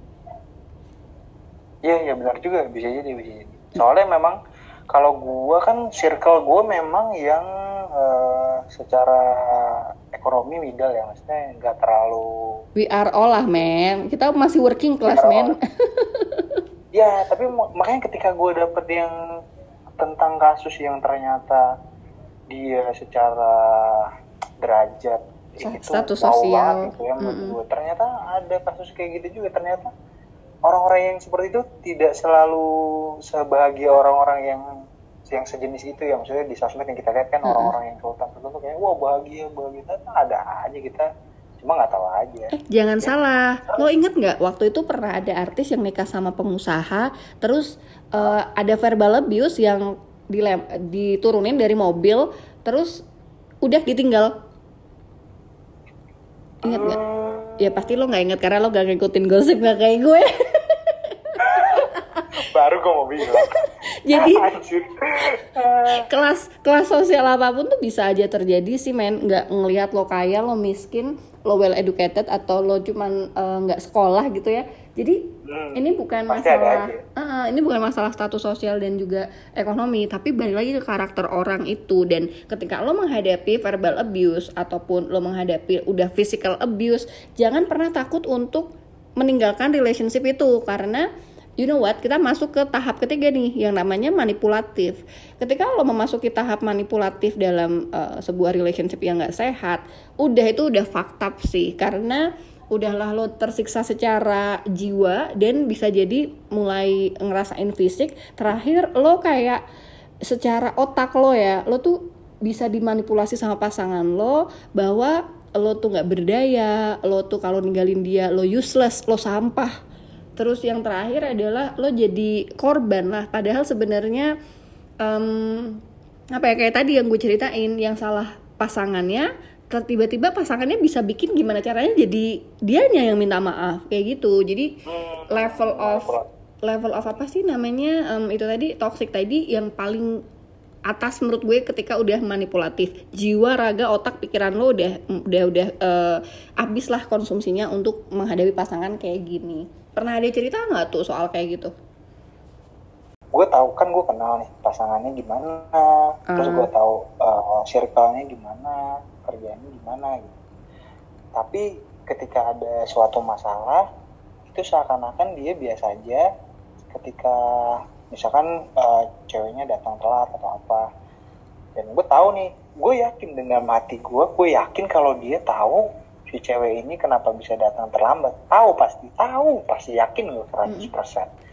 [SPEAKER 2] Iya, iya benar juga bisa jadi bisa jadi. Soalnya memang kalau gue kan circle gue memang yang uh, secara ekonomi middle ya maksudnya nggak terlalu
[SPEAKER 1] we are all lah men. Kita masih working class men.
[SPEAKER 2] Ya tapi makanya ketika gue dapet yang tentang kasus yang ternyata dia secara derajat
[SPEAKER 1] status sosial.
[SPEAKER 2] gitu ya, mm gue ternyata ada kasus kayak gitu juga ternyata orang-orang yang seperti itu tidak selalu sebahagia orang-orang yang yang sejenis itu ya maksudnya di sosmed yang kita lihat kan orang-orang yang sultan tertentu kayak wah bahagia bahagia tapi ada aja kita cuma nggak tahu aja.
[SPEAKER 1] Eh, jangan ya. salah, lo inget nggak waktu itu pernah ada artis yang nikah sama pengusaha, terus uh, ada verbal abuse yang dilem diturunin dari mobil, terus udah ditinggal. Ingat nggak? Hmm. Ya pasti lo nggak inget karena lo gak ngikutin gosip nggak kayak gue.
[SPEAKER 2] baru gue mau bilang.
[SPEAKER 1] Jadi kelas kelas sosial apa pun tuh bisa aja terjadi sih men. Nggak ngelihat lo kaya lo miskin lo well educated atau lo cuman eh, nggak uh, sekolah gitu ya. Jadi hmm, ini bukan masalah uh, ini bukan masalah status sosial dan juga ekonomi tapi balik lagi ke karakter orang itu. Dan ketika lo menghadapi verbal abuse ataupun lo menghadapi udah physical abuse jangan pernah takut untuk meninggalkan relationship itu. Karena you know what kita masuk ke tahap ketiga nih yang namanya manipulatif. Ketika lo memasuki tahap manipulatif dalam uh, sebuah relationship yang gak sehat udah itu udah fakta sih. Karena udahlah lo tersiksa secara jiwa dan bisa jadi mulai ngerasain fisik terakhir lo kayak secara otak lo ya lo tuh bisa dimanipulasi sama pasangan lo bahwa lo tuh nggak berdaya lo tuh kalau ninggalin dia lo useless lo sampah terus yang terakhir adalah lo jadi korban lah. Padahal sebenarnya um, apa ya kayak tadi yang gue ceritain yang salah pasangannya tiba-tiba pasangannya bisa bikin gimana caranya jadi dianya yang minta maaf kayak gitu. Jadi
[SPEAKER 2] Hmm,
[SPEAKER 1] level of level of apa sih namanya um, itu tadi toxic tadi yang paling atas menurut gue ketika udah manipulatif. Jiwa raga otak pikiran lo udah udah udah uh, habis lah konsumsinya untuk menghadapi pasangan kayak gini pernah ada cerita nggak tuh soal kayak gitu?
[SPEAKER 2] Gue tahu kan gue kenal nih pasangannya gimana. Terus
[SPEAKER 1] Ah.
[SPEAKER 2] gue tahu uh, circle-nya gimana kerjanya gimana gitu. Tapi ketika ada suatu masalah itu seakan-akan dia biasa aja ketika misalkan uh, ceweknya datang telat atau apa. Dan gue tahu nih gue yakin dengan mati gue gue yakin kalau dia tahu si cewek ini kenapa bisa datang terlambat? Tahu pasti tahu pasti yakin gue 100%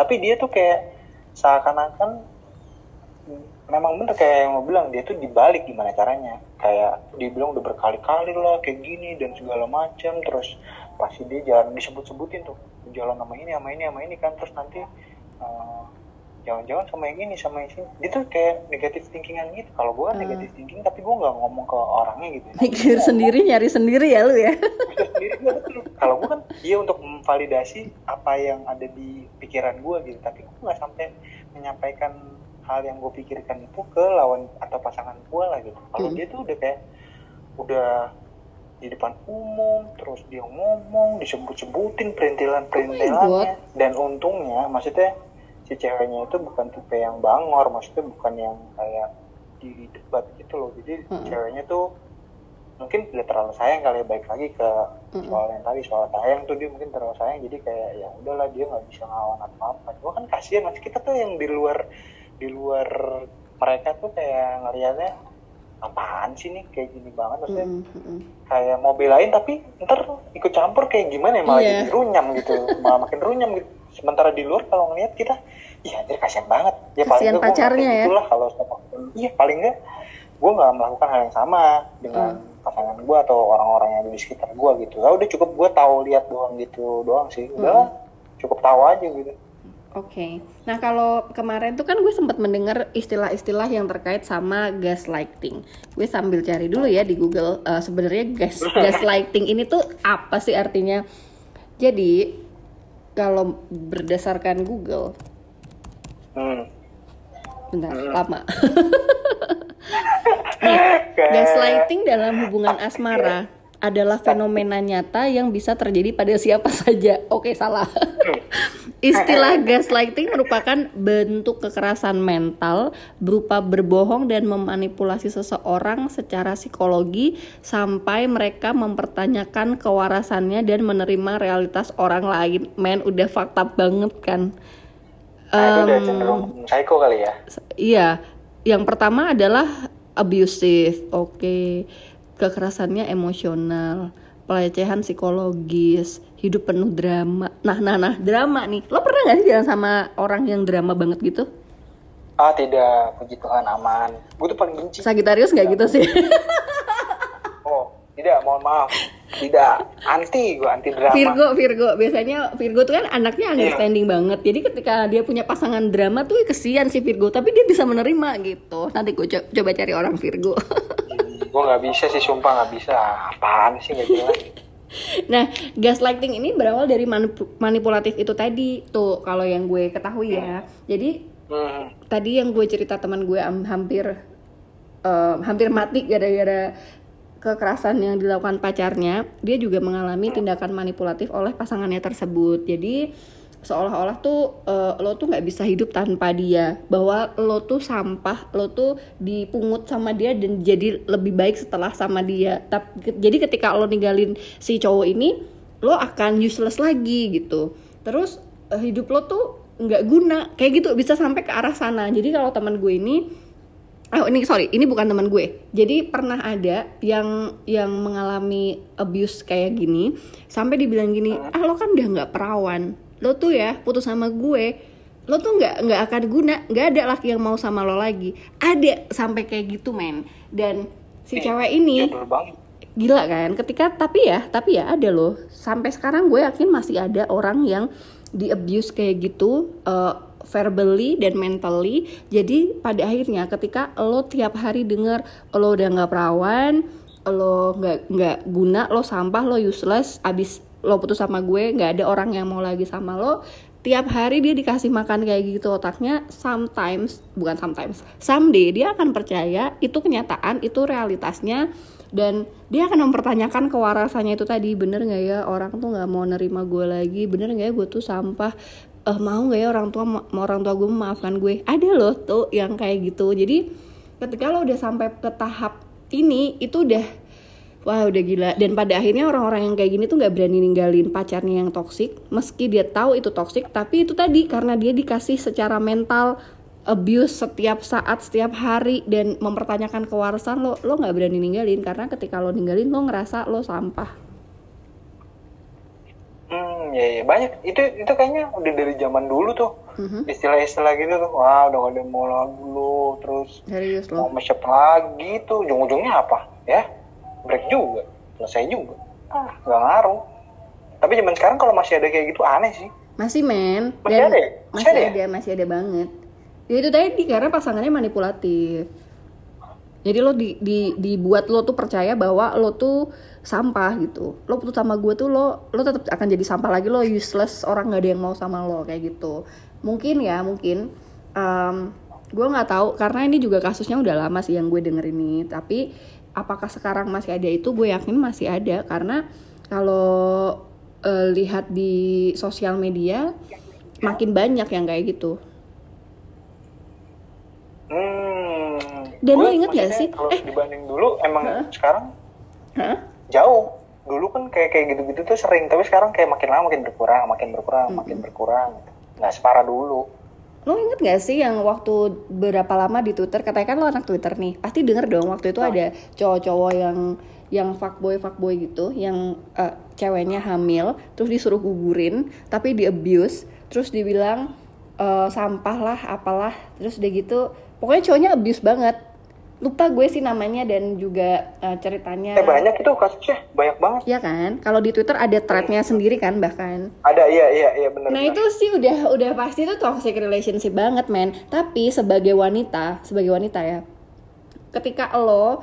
[SPEAKER 2] tapi dia tuh kayak seakan-akan memang bener kayak yang lo bilang dia tuh dibalik gimana caranya. Kayak dibilang udah berkali-kali lah kayak gini dan segala macam. Terus pasti dia jalan disebut-sebutin tuh jalan sama ini sama ini sama ini kan. Terus nanti eh, jangan-jangan sama yang ini sama yang sini. Dia tuh kayak negatif thinkingan gitu. Kalau gue kan
[SPEAKER 1] Ah.
[SPEAKER 2] negatif thinking tapi gue nggak ngomong ke orangnya gitu.
[SPEAKER 1] Mikir sendiri nyari sendiri ya lu ya.
[SPEAKER 2] Kalau gue kan dia untuk memvalidasi apa yang ada di pikiran gue gitu. Tapi gue nggak sampai menyampaikan hal yang gue pikirkan itu ke lawan atau pasangan gue lah gitu. Kalau
[SPEAKER 1] Hmm.
[SPEAKER 2] dia tuh udah kayak udah di depan umum terus dia ngomong disebut-sebutin perintilan-perintilannya. Dan untungnya maksudnya si ceweknya itu bukan tipe yang bangor maksudnya bukan yang kayak di debat gitu loh jadi
[SPEAKER 1] Mm-mm.
[SPEAKER 2] ceweknya tuh mungkin tidak terlalu sayang kali ya baik lagi ke soal yang tadi soal sayang tuh dia mungkin terlalu sayang jadi kayak ya udahlah dia nggak bisa ngelawan apa apa gua kan kasihan mas kita tuh yang di luar di luar mereka tuh kayak ngeliatnya apaan sih nih kayak gini banget maksudnya
[SPEAKER 1] Mm, mm, mm.
[SPEAKER 2] kayak mau belain tapi ntar ikut campur kayak gimana ya malah
[SPEAKER 1] Iya.
[SPEAKER 2] jadi runyam gitu malah makin runyam gitu sementara di luar kalau ngeliat kita iya anjir kasihan banget ya paling gua nggak
[SPEAKER 1] pacarnya ya.
[SPEAKER 2] gitulah kalau iya paling nggak gue nggak melakukan hal yang sama dengan
[SPEAKER 1] Hmm.
[SPEAKER 2] pasangan gue atau orang-orang yang ada di sekitar gue gitu lah udah cukup gue tahu lihat doang gitu doang sih
[SPEAKER 1] Hmm.
[SPEAKER 2] udah cukup tahu aja gitu
[SPEAKER 1] Oke, nah kalau kemarin tuh kan gue sempat mendengar istilah-istilah yang terkait sama gaslighting. Gue sambil cari dulu ya di Google eh, sebenarnya gas gaslighting ini tuh apa sih artinya? Jadi kalau berdasarkan Google,
[SPEAKER 2] hmm.
[SPEAKER 1] bentar lama. Nih, gaslighting dalam hubungan asmara adalah fenomena nyata yang bisa terjadi pada siapa saja. Oke, salah. Istilah gaslighting merupakan bentuk kekerasan mental berupa berbohong dan memanipulasi seseorang secara psikologi sampai mereka mempertanyakan kewarasannya dan menerima realitas orang lain. Men, udah fakta banget kan?
[SPEAKER 2] nah, itu udah
[SPEAKER 1] Em,
[SPEAKER 2] cenderung psycho kali ya
[SPEAKER 1] Iya, yang pertama adalah abusive, oke, kekerasannya emosional, pelecehan psikologis, hidup penuh drama. Nah, nah, nah, drama nih. Lo pernah gak sih jalan sama orang yang drama banget gitu?
[SPEAKER 2] ah tidak puji Tuhan aman gue tuh paling benci
[SPEAKER 1] Sagitarius nggak gitu sih?
[SPEAKER 2] oh tidak mohon maaf tidak anti gue anti drama
[SPEAKER 1] Virgo, Virgo, biasanya Virgo tuh kan anaknya understanding banget. Jadi ketika dia punya pasangan drama tuh kesian si Virgo, tapi dia bisa menerima gitu. Nanti gue co- coba cari orang Virgo.
[SPEAKER 2] gue nggak bisa sih sumpah nggak bisa apaan sih nggak jelas
[SPEAKER 1] Nah, gaslighting ini berawal dari manip- manipulatif itu tadi. Tuh, kalau yang gue ketahui ya. Jadi,
[SPEAKER 2] hmm.
[SPEAKER 1] tadi yang gue cerita teman gue am- hampir eh, hampir mati gara-gara kekerasan yang dilakukan pacarnya, dia juga mengalami tindakan manipulatif oleh pasangannya tersebut. Jadi, seolah-olah tuh eh, lo tuh nggak bisa hidup tanpa dia, bahwa lo tuh sampah, lo tuh dipungut sama dia dan jadi lebih baik setelah sama dia. Tapi jadi ketika lo ninggalin si cowok ini, lo akan useless lagi gitu. Terus eh, hidup lo tuh nggak guna, kayak gitu bisa sampai ke arah sana. Jadi kalau teman gue ini Oh ini sorry, ini bukan teman gue. Jadi pernah ada yang yang mengalami abuse kayak gini, sampai dibilang gini, ah lo kan udah nggak perawan, lo tuh ya putus sama gue, lo tuh nggak nggak akan guna, nggak ada laki yang mau sama lo lagi. Ada sampai kayak gitu men. Dan si
[SPEAKER 2] Eh,
[SPEAKER 1] cewek ini gila kan ketika tapi ya tapi ya ada loh sampai sekarang gue yakin masih ada orang yang di abuse kayak gitu uh, verbally dan mentally jadi pada akhirnya ketika lo tiap hari denger lo udah nggak perawan lo nggak nggak guna lo sampah lo useless abis lo putus sama gue nggak ada orang yang mau lagi sama lo tiap hari dia dikasih makan kayak gitu otaknya sometimes bukan sometimes someday dia akan percaya itu kenyataan itu realitasnya dan dia akan mempertanyakan kewarasannya itu tadi bener nggak ya orang tuh nggak mau nerima gue lagi? Bener nggak ya gue tuh sampah? Eh mau nggak ya orang tua mau orang tua gue memaafkan gue? Ada loh tuh yang kayak gitu. Jadi ketika lo udah sampai ke tahap ini itu udah Wah udah gila dan pada akhirnya orang-orang yang kayak gini tuh nggak berani ninggalin pacarnya yang toksik meski dia tahu itu toksik tapi itu tadi karena dia dikasih secara mental abuse setiap saat setiap hari dan mempertanyakan kewarasan lo lo nggak berani ninggalin karena ketika lo ninggalin lo ngerasa lo sampah
[SPEAKER 2] Hmm, ya, ya banyak. Itu itu kayaknya udah dari zaman dulu tuh.
[SPEAKER 1] Mhm.
[SPEAKER 2] Istilah-istilah gitu tuh. Wah, udah gak ada mau lagi lu. Terus
[SPEAKER 1] serius
[SPEAKER 2] mau
[SPEAKER 1] lo
[SPEAKER 2] mashup lagi tuh. Ujung-ujungnya apa? Ya, break juga. Selesai juga. Ah, gak ngaruh. Tapi zaman sekarang kalau masih ada kayak gitu aneh sih.
[SPEAKER 1] masih men
[SPEAKER 2] Masih ada ya? Masih
[SPEAKER 1] masih
[SPEAKER 2] ada ya?
[SPEAKER 1] ada masih ada banget ya itu tadi karena pasangannya manipulatif jadi lo di, di dibuat lo tuh percaya bahwa lo tuh sampah gitu lo putus sama gue tuh lo lo tetap akan jadi sampah lagi lo useless orang nggak ada yang mau sama lo kayak gitu mungkin ya mungkin um, gue nggak tahu karena ini juga kasusnya udah lama sih yang gue denger ini tapi apakah sekarang masih ada itu gue yakin masih ada karena kalau eh, lihat di sosial media makin banyak yang kayak gitu
[SPEAKER 2] Hmm.
[SPEAKER 1] Dan lo inget gak sih?
[SPEAKER 2] Kalau
[SPEAKER 1] Eh.
[SPEAKER 2] dibanding dulu emang sekarang
[SPEAKER 1] Hah?
[SPEAKER 2] jauh. Dulu kan kayak kayak gitu-gitu tuh sering, tapi sekarang kayak makin lama makin berkurang, makin berkurang, makin berkurang. Nggak separah dulu.
[SPEAKER 1] Lo inget gak sih yang waktu berapa lama di Twitter, katanya kan lo anak Twitter nih, pasti denger dong waktu itu ada cowok-cowok yang yang fuckboy fuckboy gitu, yang eh, ceweknya hamil, terus disuruh gugurin, tapi di abuse, terus dibilang eh, sampah lah, apalah, terus udah gitu, pokoknya cowoknya abuse banget. Lupa gue sih namanya dan juga eh, ceritanya.
[SPEAKER 2] Eh banyak itu kasusnya, banyak banget.
[SPEAKER 1] Iya kan? Kalau di Twitter ada threadnya sendiri kan bahkan.
[SPEAKER 2] Ada iya iya iya benar.
[SPEAKER 1] Nah itu sih udah udah pasti itu toxic relationship banget men. Tapi sebagai wanita, sebagai wanita ya, ketika lo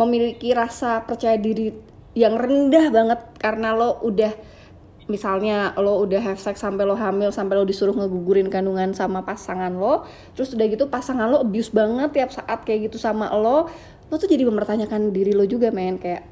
[SPEAKER 1] memiliki rasa percaya diri yang rendah banget karena lo udah misalnya lo udah have sex sampai lo hamil sampai lo disuruh ngegugurin kandungan sama pasangan lo terus udah gitu pasangan lo abuse banget tiap saat kayak gitu sama lo lo tuh jadi mempertanyakan diri lo juga men. Kayak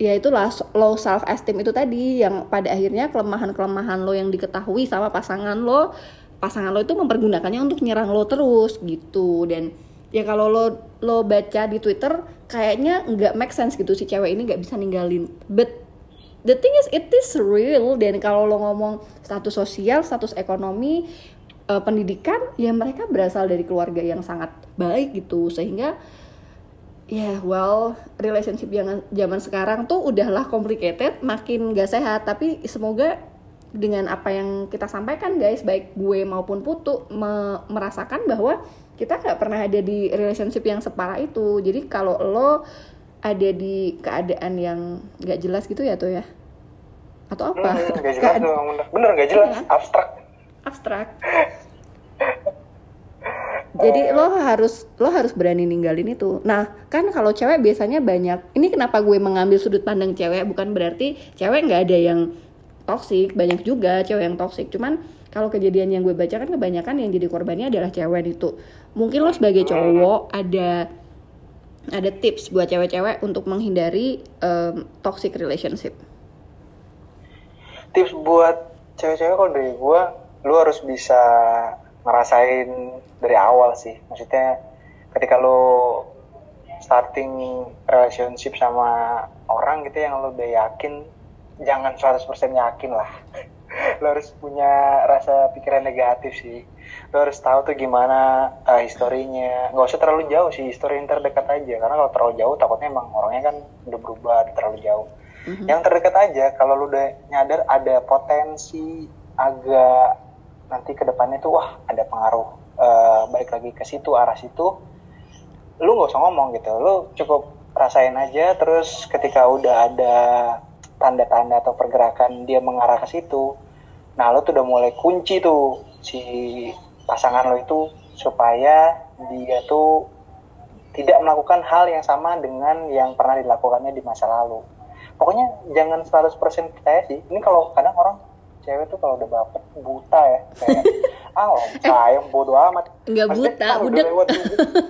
[SPEAKER 1] ya itulah low self esteem itu tadi yang pada akhirnya kelemahan-kelemahan lo yang diketahui sama pasangan lo pasangan lo itu mempergunakannya untuk nyerang lo terus gitu. Dan ya kalau lo lo baca di Twitter kayaknya nggak make sense gitu si cewek ini nggak bisa ninggalin. But the thing is it is real. Dan kalau lo ngomong status sosial status ekonomi eh, pendidikan ya mereka berasal dari keluarga yang sangat baik gitu. Sehingga ya well relationship yang zaman sekarang tuh udahlah complicated makin gak sehat. Tapi semoga dengan apa yang kita sampaikan guys baik gue maupun putu me- merasakan bahwa kita nggak pernah ada di relationship yang separah itu. Jadi kalau lo ada di keadaan yang nggak jelas gitu ya tuh ya? Atau apa?
[SPEAKER 2] Hmm, gak jelas tuh, bener, bener gak jelas,
[SPEAKER 1] Iya.
[SPEAKER 2] abstrak.
[SPEAKER 1] abstrak. Jadi lo harus lo harus berani ninggalin itu. Nah kan kalau cewek biasanya banyak. Ini kenapa gue mengambil sudut pandang cewek bukan berarti cewek nggak ada yang toksik banyak juga cewek yang toksik cuman kalau kejadian yang gue baca kan kebanyakan yang jadi korbannya adalah cewek itu. Mungkin lo sebagai cowok ada ada tips buat cewek-cewek untuk menghindari em, toxic relationship
[SPEAKER 2] Tips buat cewek-cewek kalau dari gue, lu harus bisa ngerasain dari awal sih. Maksudnya ketika lu starting relationship sama orang gitu yang lu udah yakin, jangan 100% yakin lah. lo harus punya rasa pikiran negatif sih lo harus tahu tuh gimana uh, historinya. Nggak usah terlalu jauh sih histori yang terdekat aja. Karena kalau terlalu jauh takutnya emang orangnya kan udah berubah udah terlalu jauh. Mm-hmm. yang terdekat aja kalau lo udah nyadar ada potensi agak nanti ke depannya tuh wah ada pengaruh uh, balik lagi ke situ arah situ lu nggak usah ngomong gitu. Lu cukup rasain aja terus ketika udah ada tanda-tanda atau pergerakan dia mengarah ke situ nah lo tuh udah mulai kunci tuh si pasangan lo itu supaya dia tuh tidak melakukan hal yang sama dengan yang pernah dilakukannya di masa lalu. Pokoknya jangan 100% percaya sih. Ini kalau kadang orang cewek tuh kalau udah baper buta ya. Kayak ah oh, sayang bodoh amat.
[SPEAKER 1] nggak buta budak.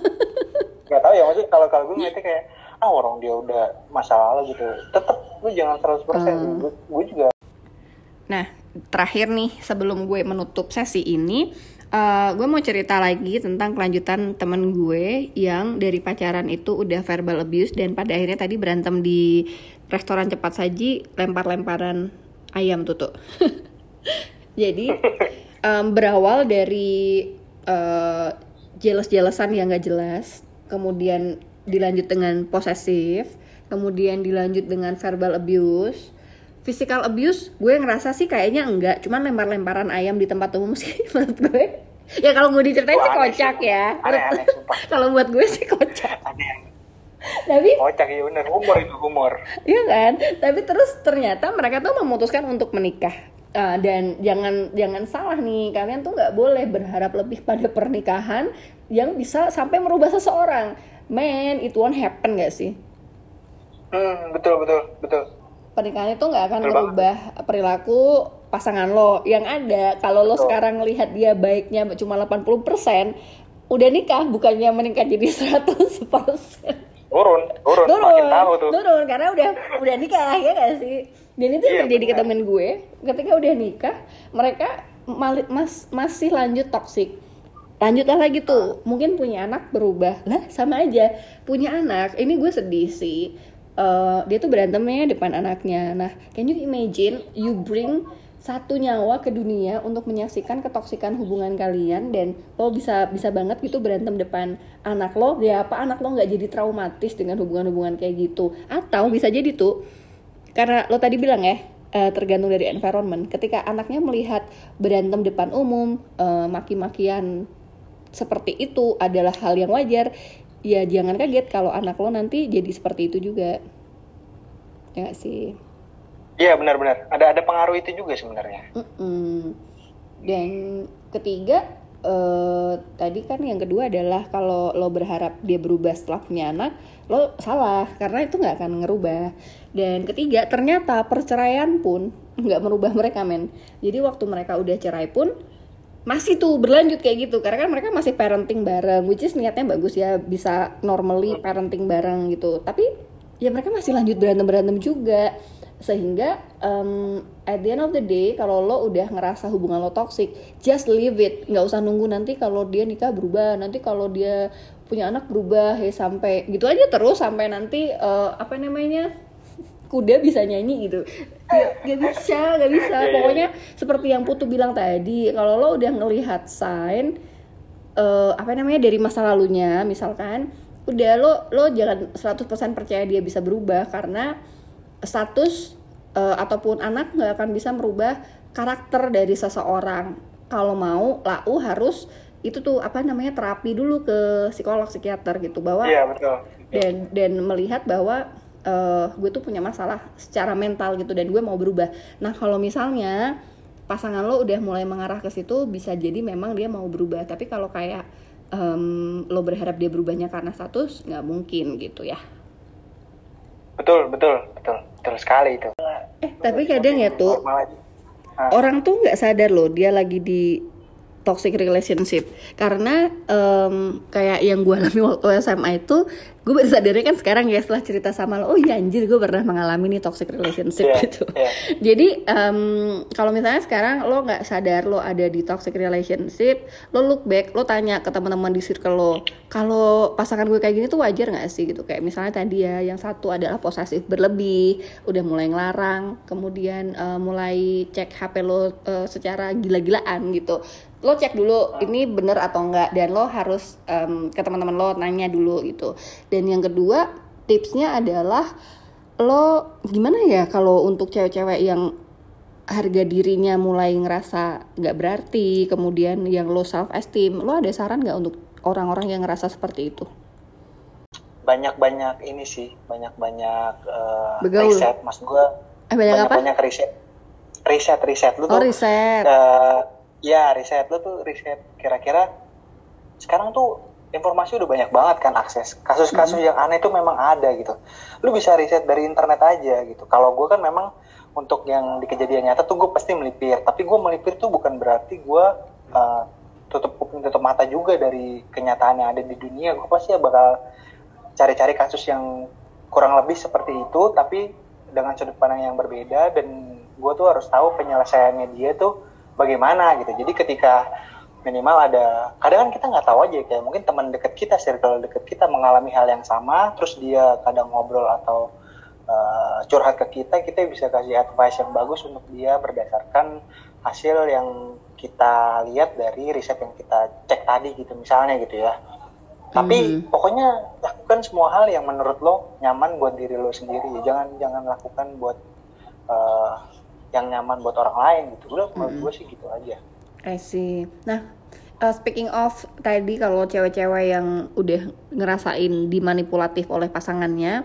[SPEAKER 2] nggak tahu ya maksudnya kalau kalau gue ngeliatnya kayak ah orang dia udah masa lalu gitu. Tetap lu jangan 100% hmm. gue, gue juga
[SPEAKER 1] nah terakhir nih sebelum gue menutup sesi ini Uh, gue mau cerita lagi tentang kelanjutan temen gue yang dari pacaran itu udah verbal abuse dan pada akhirnya tadi berantem di restoran cepat saji lempar-lemparan ayam tuh tuh. Jadi um, berawal dari uh, jelas-jelasan yang gak jelas, kemudian dilanjut dengan posesif, kemudian dilanjut dengan verbal abuse, physical abuse gue ngerasa sih kayaknya enggak, cuman lempar-lemparan ayam di tempat umum sih menurut gue. Ya kalau gue diceritain sih kocak ya. kalau buat gue sih kocak. Tapi
[SPEAKER 2] kocak ya bener, humor itu humor.
[SPEAKER 1] Iya kan? Tapi terus ternyata mereka tuh memutuskan untuk menikah. Uh, dan jangan jangan salah nih kalian tuh nggak boleh berharap lebih pada pernikahan yang bisa sampai merubah seseorang man it won't happen gak sih
[SPEAKER 2] hmm betul betul betul
[SPEAKER 1] pernikahan itu nggak akan betul merubah banget. perilaku pasangan lo. Yang ada kalau lo sekarang lihat dia baiknya cuma 80% udah nikah bukannya menikah jadi 100%
[SPEAKER 2] turun turun. Turun tahu tuh.
[SPEAKER 1] turun karena udah udah nikah ya gak sih? Dan itu yang terjadi ke temen gue ketika udah nikah mereka mas, masih lanjut toksik lanjutlah lagi tuh mungkin punya anak berubah. Lah sama aja punya anak ini gue sedih sih uh, dia tuh berantemnya depan anaknya. Nah can you imagine you bring satu nyawa ke dunia untuk menyaksikan ketoksikan hubungan kalian dan lo bisa bisa banget gitu berantem depan anak lo? Ya apa anak lo nggak jadi traumatis dengan hubungan-hubungan kayak gitu? Atau bisa jadi tuh karena lo tadi bilang ya uh, tergantung dari environment. Ketika anaknya melihat berantem depan umum uh, maki-makian seperti itu adalah hal yang wajar ya jangan kaget kalau anak lo nanti jadi seperti itu juga. Ya gak sih?
[SPEAKER 2] Iya benar-benar. Ada ada pengaruh itu juga sebenarnya. Mm
[SPEAKER 1] -mm. dan ketiga uh, tadi kan yang kedua adalah kalau lo berharap dia berubah setelah punya anak lo salah karena itu nggak akan ngerubah. Dan ketiga ternyata perceraian pun nggak merubah mereka men. Jadi waktu mereka udah cerai pun masih tuh berlanjut kayak gitu. Karena kan mereka masih parenting bareng which is niatnya bagus ya bisa normally hmm. parenting bareng gitu. Tapi ya mereka masih lanjut berantem berantem juga. Sehingga um, at the end of the day kalau lo udah ngerasa hubungan lo toxic just leave it. Nggak usah nunggu nanti kalau dia nikah berubah nanti kalau dia punya anak berubah ya sampai gitu aja terus sampai nanti uh, apa namanya kuda bisa nyanyi gitu gak, gak bisa gak bisa iya, iya. pokoknya seperti yang Putu bilang tadi kalau lo udah ngelihat sign uh, apa namanya dari masa lalunya misalkan udah lo lo jangan 100% percaya dia bisa berubah karena status uh, ataupun anak nggak akan bisa merubah karakter dari seseorang kalau mau lau harus itu tuh apa namanya terapi dulu ke psikolog psikiater gitu bahwa
[SPEAKER 2] iya, betul.
[SPEAKER 1] dan dan melihat bahwa uh, gue tuh punya masalah secara mental gitu dan gue mau berubah. Nah kalau misalnya pasangan lo udah mulai mengarah ke situ bisa jadi memang dia mau berubah. Tapi kalau kayak um, lo berharap dia berubahnya karena status nggak mungkin gitu ya.
[SPEAKER 2] Betul betul betul betul sekali itu.
[SPEAKER 1] Eh tapi kadang ya tuh orang tuh nggak sadar loh dia lagi di toxic relationship. Karena um, kayak yang gue alami waktu SMA itu gue baru sadarnya kan sekarang ya setelah cerita sama lo oh iya anjir gue pernah mengalami nih toxic relationship
[SPEAKER 2] Yeah,
[SPEAKER 1] gitu
[SPEAKER 2] yeah.
[SPEAKER 1] jadi em, kalau misalnya sekarang lo nggak sadar lo ada di toxic relationship lo look back lo tanya ke teman-teman di circle lo kalau pasangan gue kayak gini tuh wajar nggak sih gitu? Kayak misalnya tadi ya yang satu adalah posesif berlebih udah mulai ngelarang kemudian eh, mulai cek HP lo eh, secara gila-gilaan gitu. Lo cek dulu ini bener atau enggak dan lo harus em, ke teman-teman lo nanya dulu gitu. Dan yang kedua tipsnya adalah lo gimana ya kalau untuk cewek-cewek yang harga dirinya mulai ngerasa nggak berarti kemudian yang lo self esteem lo ada saran nggak untuk orang-orang yang ngerasa seperti itu?
[SPEAKER 2] Banyak-banyak ini sih banyak-banyak
[SPEAKER 1] Begaul.
[SPEAKER 2] riset. Mas gue
[SPEAKER 1] eh banyak apa?
[SPEAKER 2] banyak-banyak riset. Riset riset. Lu
[SPEAKER 1] oh
[SPEAKER 2] tuh
[SPEAKER 1] riset.
[SPEAKER 2] eh, ya riset. Lu tuh riset kira-kira sekarang tuh informasi udah banyak banget kan akses. Kasus-kasus
[SPEAKER 1] Hmm.
[SPEAKER 2] yang aneh tuh memang ada gitu. Lu bisa riset dari internet aja gitu. Kalau gue kan memang untuk yang di kejadian nyata tuh gue pasti melipir. Tapi gue melipir tuh bukan berarti gue eh, tutup kuping tutup mata juga dari kenyataan yang ada di dunia. Gue pasti ya bakal cari-cari kasus yang kurang lebih seperti itu tapi dengan sudut pandang yang berbeda. Dan gue tuh harus tahu penyelesaiannya dia tuh bagaimana gitu. Jadi ketika minimal ada kadang kan kita nggak tahu aja kayak mungkin teman dekat kita circle dekat kita mengalami hal yang sama terus dia kadang ngobrol atau uh, curhat ke kita kita bisa kasih advice yang bagus untuk dia berdasarkan hasil yang kita lihat dari riset yang kita cek tadi gitu misalnya gitu ya tapi
[SPEAKER 1] Mhm.
[SPEAKER 2] pokoknya lakukan semua hal yang menurut lo nyaman buat diri lo sendiri jangan jangan lakukan buat uh, yang nyaman buat orang lain gitu gue menurut
[SPEAKER 1] Mhm.
[SPEAKER 2] gue sih gitu aja
[SPEAKER 1] I see. Nah, uh, speaking of tadi kalau cewek-cewek yang udah ngerasain dimanipulatif oleh pasangannya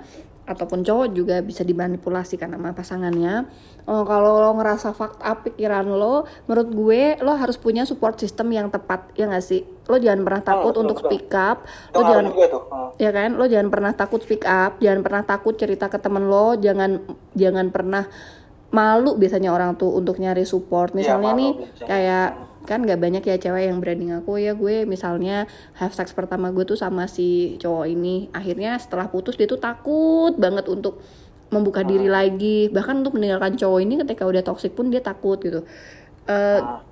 [SPEAKER 1] ataupun cowok juga bisa dimanipulasi kan sama pasangannya. Oh, kalau lo ngerasa fucked up pikiran lo, menurut gue lo harus punya support system yang tepat ya nggak sih? Lo jangan pernah takut
[SPEAKER 2] betul,
[SPEAKER 1] untuk
[SPEAKER 2] betul.
[SPEAKER 1] speak up. Lo jangan
[SPEAKER 2] Hmm.
[SPEAKER 1] ya kan lo jangan pernah takut speak up jangan pernah takut cerita ke temen lo jangan jangan pernah malu biasanya orang tuh untuk nyari support misalnya
[SPEAKER 2] malu
[SPEAKER 1] nih
[SPEAKER 2] biasanya.
[SPEAKER 1] kayak kan nggak banyak ya cewek yang berani ngaku ya gue misalnya have sex pertama gue tuh sama si cowok ini akhirnya setelah putus dia tuh takut banget untuk membuka diri lagi bahkan untuk meninggalkan cowok ini ketika udah toxic pun dia takut gitu.
[SPEAKER 2] Ah.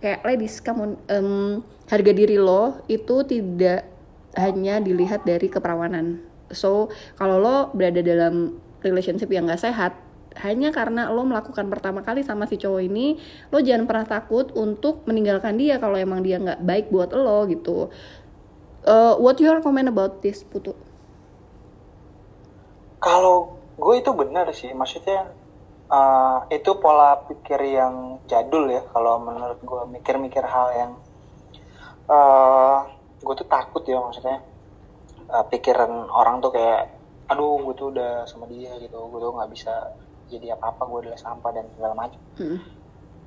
[SPEAKER 1] kayak ladies kamu em, harga diri lo itu tidak hanya dilihat dari keperawanan. So kalau lo berada dalam relationship yang gak sehat hanya karena lo melakukan pertama kali sama si cowok ini lo jangan pernah takut untuk meninggalkan dia kalau emang dia nggak baik buat lo gitu Eh, what your comment about this putu
[SPEAKER 2] Kalau gue itu benar sih, maksudnya eh, itu pola pikir yang jadul ya. Kalau menurut gue mikir-mikir hal yang eh gue tuh takut ya maksudnya eh, pikiran orang tuh kayak, aduh gue tuh udah sama dia gitu, gue tuh nggak bisa jadi apa-apa, gue adalah sampah dan segala macam.
[SPEAKER 1] Hmm.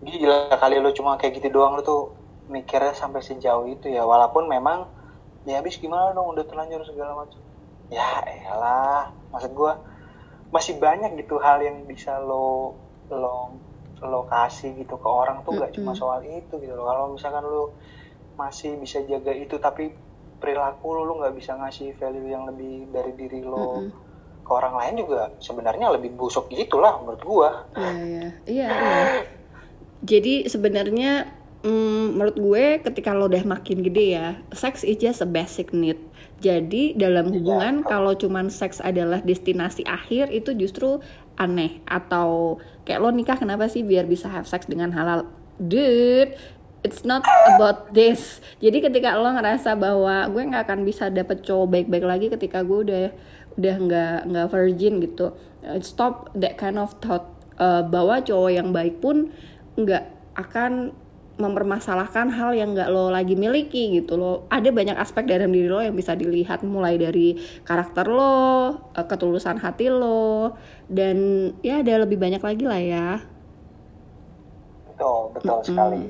[SPEAKER 2] Gila kali lu cuma kayak gitu doang lu tuh mikirnya sampai sejauh itu ya, walaupun memang ya habis gimana dong udah terlanjur segala macam. Ya elah, maksud gua masih banyak gitu hal yang bisa lo lo lo kasih gitu ke orang tuh gak cuma
[SPEAKER 1] Mm-mm.
[SPEAKER 2] soal itu gitu loh. Kalau misalkan lo masih bisa jaga itu tapi perilaku lo lo nggak bisa ngasih value yang lebih dari diri lo
[SPEAKER 1] Mm-mm.
[SPEAKER 2] Ke orang lain juga sebenarnya lebih busuk gitulah menurut gua.
[SPEAKER 1] Iya, iya, iya, iya. Jadi sebenarnya mm, menurut gue ketika lo udah makin gede ya, sex is just a basic need. Jadi dalam hubungan kalau cuman seks adalah destinasi akhir itu justru aneh atau kayak lo nikah kenapa sih biar bisa have sex dengan halal? Dude, it's not about this. Jadi ketika lo ngerasa bahwa gue nggak akan bisa dapet cowok baik-baik lagi ketika gue udah udah nggak nggak virgin gitu, Uh, stop that kind of thought. Uh, bahwa cowok yang baik pun nggak akan mempermasalahkan hal yang nggak lo lagi miliki gitu lo. Ada banyak aspek dalam diri lo yang bisa dilihat mulai dari karakter lo uh, ketulusan hati lo dan ya ada lebih banyak lagi lah ya.
[SPEAKER 2] Betul, betul
[SPEAKER 1] Mm-mm.
[SPEAKER 2] sekali.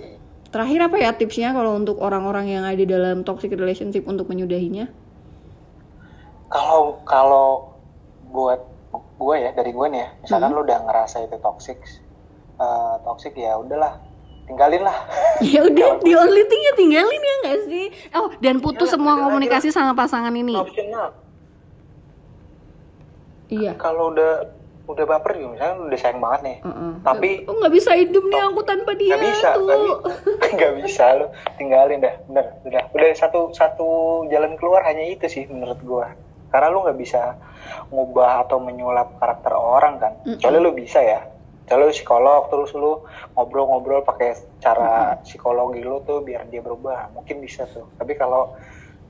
[SPEAKER 1] terakhir apa ya tipsnya kalau untuk orang-orang yang ada dalam toxic relationship untuk menyudahinya
[SPEAKER 2] Kalau kalau buat gue ya dari gue nih ya, misalkan
[SPEAKER 1] Mhm.
[SPEAKER 2] lu udah ngerasa itu toxic, eh, toxic ya udahlah, tinggalin lah.
[SPEAKER 1] ya udah the only thing ya tinggalin ya nggak sih oh dan putus
[SPEAKER 2] Iyalah,
[SPEAKER 1] semua komunikasi sama pasangan ini
[SPEAKER 2] Optional.
[SPEAKER 1] Iya.
[SPEAKER 2] kalau udah udah baper gitu misalnya udah sayang banget nih
[SPEAKER 1] Heeh.
[SPEAKER 2] tapi
[SPEAKER 1] oh nggak bisa hidup nih aku tanpa dia
[SPEAKER 2] nggak bisa nggak bisa lo tinggalin dah bener udah udah satu satu jalan keluar hanya itu sih menurut gua karena lu nggak bisa ngubah atau menyulap karakter orang kan?
[SPEAKER 1] Mm-mm.
[SPEAKER 2] kecuali lu bisa ya. Lu psikolog terus lu ngobrol-ngobrol pakai cara psikologi lu tuh biar dia berubah. Mungkin bisa tuh. Tapi kalau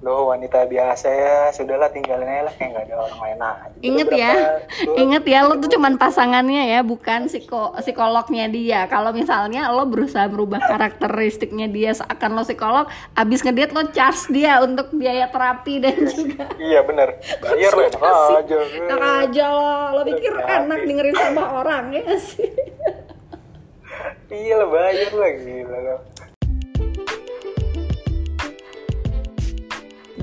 [SPEAKER 2] lu wanita biasa ya. Sudahlah tinggalin aja lah. Kayak nggak ada orang lain aja. Itu
[SPEAKER 1] Ingat ya, inget ya lo tuh cuman pasangannya ya, bukan psiko psikolognya dia. Kalau misalnya lo berusaha merubah karakteristiknya dia seakan lo psikolog, abis ngedate lo charge dia untuk biaya terapi dan juga
[SPEAKER 2] iya bener. Bayar lo aja
[SPEAKER 1] Enak aja lo, lo pikir enak dengerin sama orang ya sih?
[SPEAKER 2] iya lah bayar lah gila lo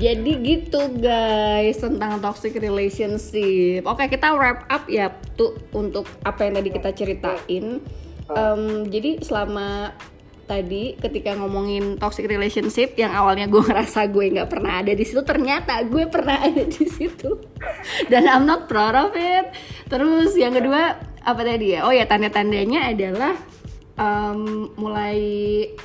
[SPEAKER 1] Jadi gitu guys tentang toxic relationship. Oke kita wrap up ya tuh untuk apa yang tadi kita ceritain. Em, jadi selama tadi ketika ngomongin toxic relationship yang awalnya gue ngerasa gue nggak pernah ada di situ ternyata gue pernah ada di situ dan I'm not proud of it. Terus yang kedua apa tadi ya? Oh ya tanda-tandanya adalah em, mulai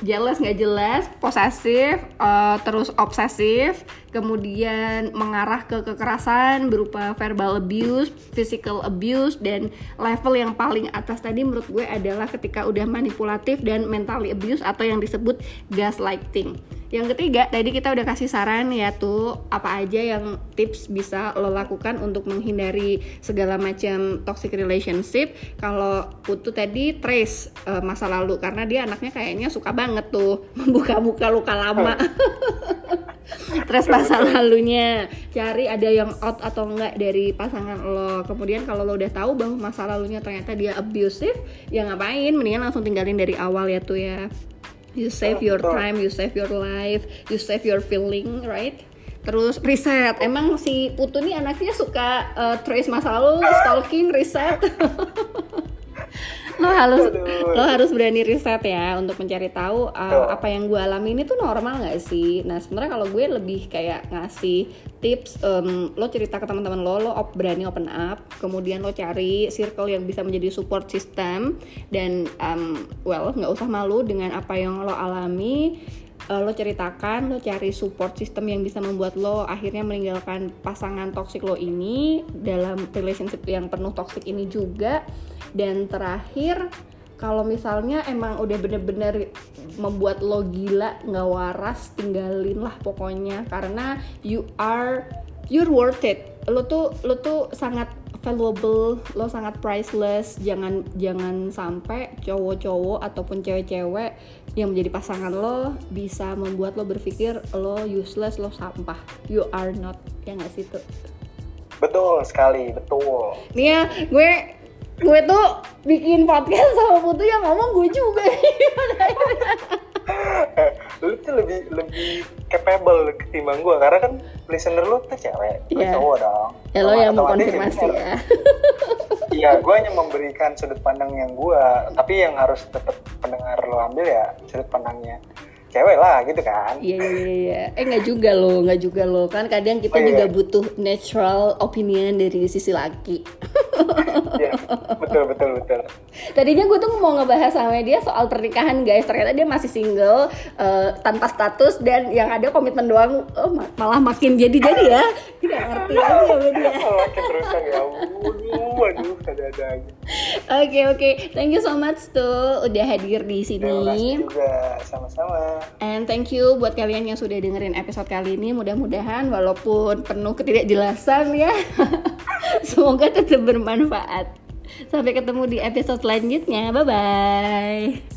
[SPEAKER 1] jealous nggak jelas, posesif, eh, terus obsesif, kemudian mengarah ke kekerasan berupa verbal abuse, physical abuse, dan level yang paling atas tadi menurut gue adalah ketika udah manipulatif dan mentally abuse atau yang disebut gaslighting. Yang ketiga, tadi kita udah kasih saran ya tuh apa aja yang tips bisa lo lakukan untuk menghindari segala macam toxic relationship. Kalau Putu tadi trace eh, masa lalu karena dia anaknya kayaknya suka banget tuh membuka-buka luka lama. Trace masa lalunya, cari ada yang out atau enggak dari pasangan lo. Kemudian kalau lo udah tahu bahwa masa lalunya ternyata dia abusive, ya ngapain? Mendingan langsung tinggalin dari awal ya tuh ya. You save your time, you save your life, you save your feeling, right? Terus riset, emang si Putu nih anaknya suka uh, trace masa lalu, stalking, riset. lo harus
[SPEAKER 2] Aduh.
[SPEAKER 1] lo harus berani riset ya untuk mencari tahu uh, apa yang gue alami ini tuh normal nggak sih? Nah sebenarnya kalau gue lebih kayak ngasih tips, em, lo cerita ke teman-teman lo, lo op- berani open up, kemudian lo cari circle yang bisa menjadi support system dan em, well nggak usah malu dengan apa yang lo alami. Eh, lo ceritakan, lo cari support system yang bisa membuat lo akhirnya meninggalkan pasangan toksik lo ini dalam relationship yang penuh toksik ini juga. Dan terakhir, kalau misalnya emang udah bener-bener membuat lo gila, nggak waras, tinggalin lah pokoknya karena you are you're worth it. Lo tuh lo tuh sangat valuable, lo sangat priceless. Jangan jangan sampai cowok-cowok ataupun cewek-cewek yang menjadi pasangan lo bisa membuat lo berpikir lo useless, lo sampah. You are not. Ya nggak sih tuh?
[SPEAKER 2] betul sekali betul
[SPEAKER 1] Nih ya, gue gue tuh bikin podcast sama Putu yang ngomong gue juga.
[SPEAKER 2] lu tuh lebih lebih capable ketimbang gua karena kan listener lu tuh cewek lu
[SPEAKER 1] Iya.
[SPEAKER 2] cowok dong
[SPEAKER 1] ya lo yang mau konfirmasi ya.
[SPEAKER 2] iya gua hanya memberikan sudut pandang yang gua tapi yang harus tetap pendengar lo ambil ya sudut pandangnya cewek lah gitu kan
[SPEAKER 1] Iya iya iya, iya. Eh nggak juga loh, nggak juga loh. Kan kadang kita
[SPEAKER 2] Oh, iya.
[SPEAKER 1] juga butuh natural opinion dari sisi laki.
[SPEAKER 2] Iya, betul betul betul
[SPEAKER 1] Tadinya gue tuh mau ngebahas sama dia soal pernikahan guys. Ternyata dia masih single, eh, tanpa status dan yang ada komitmen doang. Oh, ma- malah makin jadi-jadi ya. Tidak ngerti lagi sama dia.
[SPEAKER 2] makin terusan ya ampun waduh ada-ada aja
[SPEAKER 1] Oke oke, thank you so much tuh udah hadir di
[SPEAKER 2] terima kasih
[SPEAKER 1] sini.
[SPEAKER 2] juga sama-sama
[SPEAKER 1] And thank you buat kalian yang sudah dengerin episode kali ini. Mudah-mudahan walaupun penuh ketidakjelasan ya, semoga tetap bermanfaat. Sampai ketemu di episode selanjutnya. Bye bye.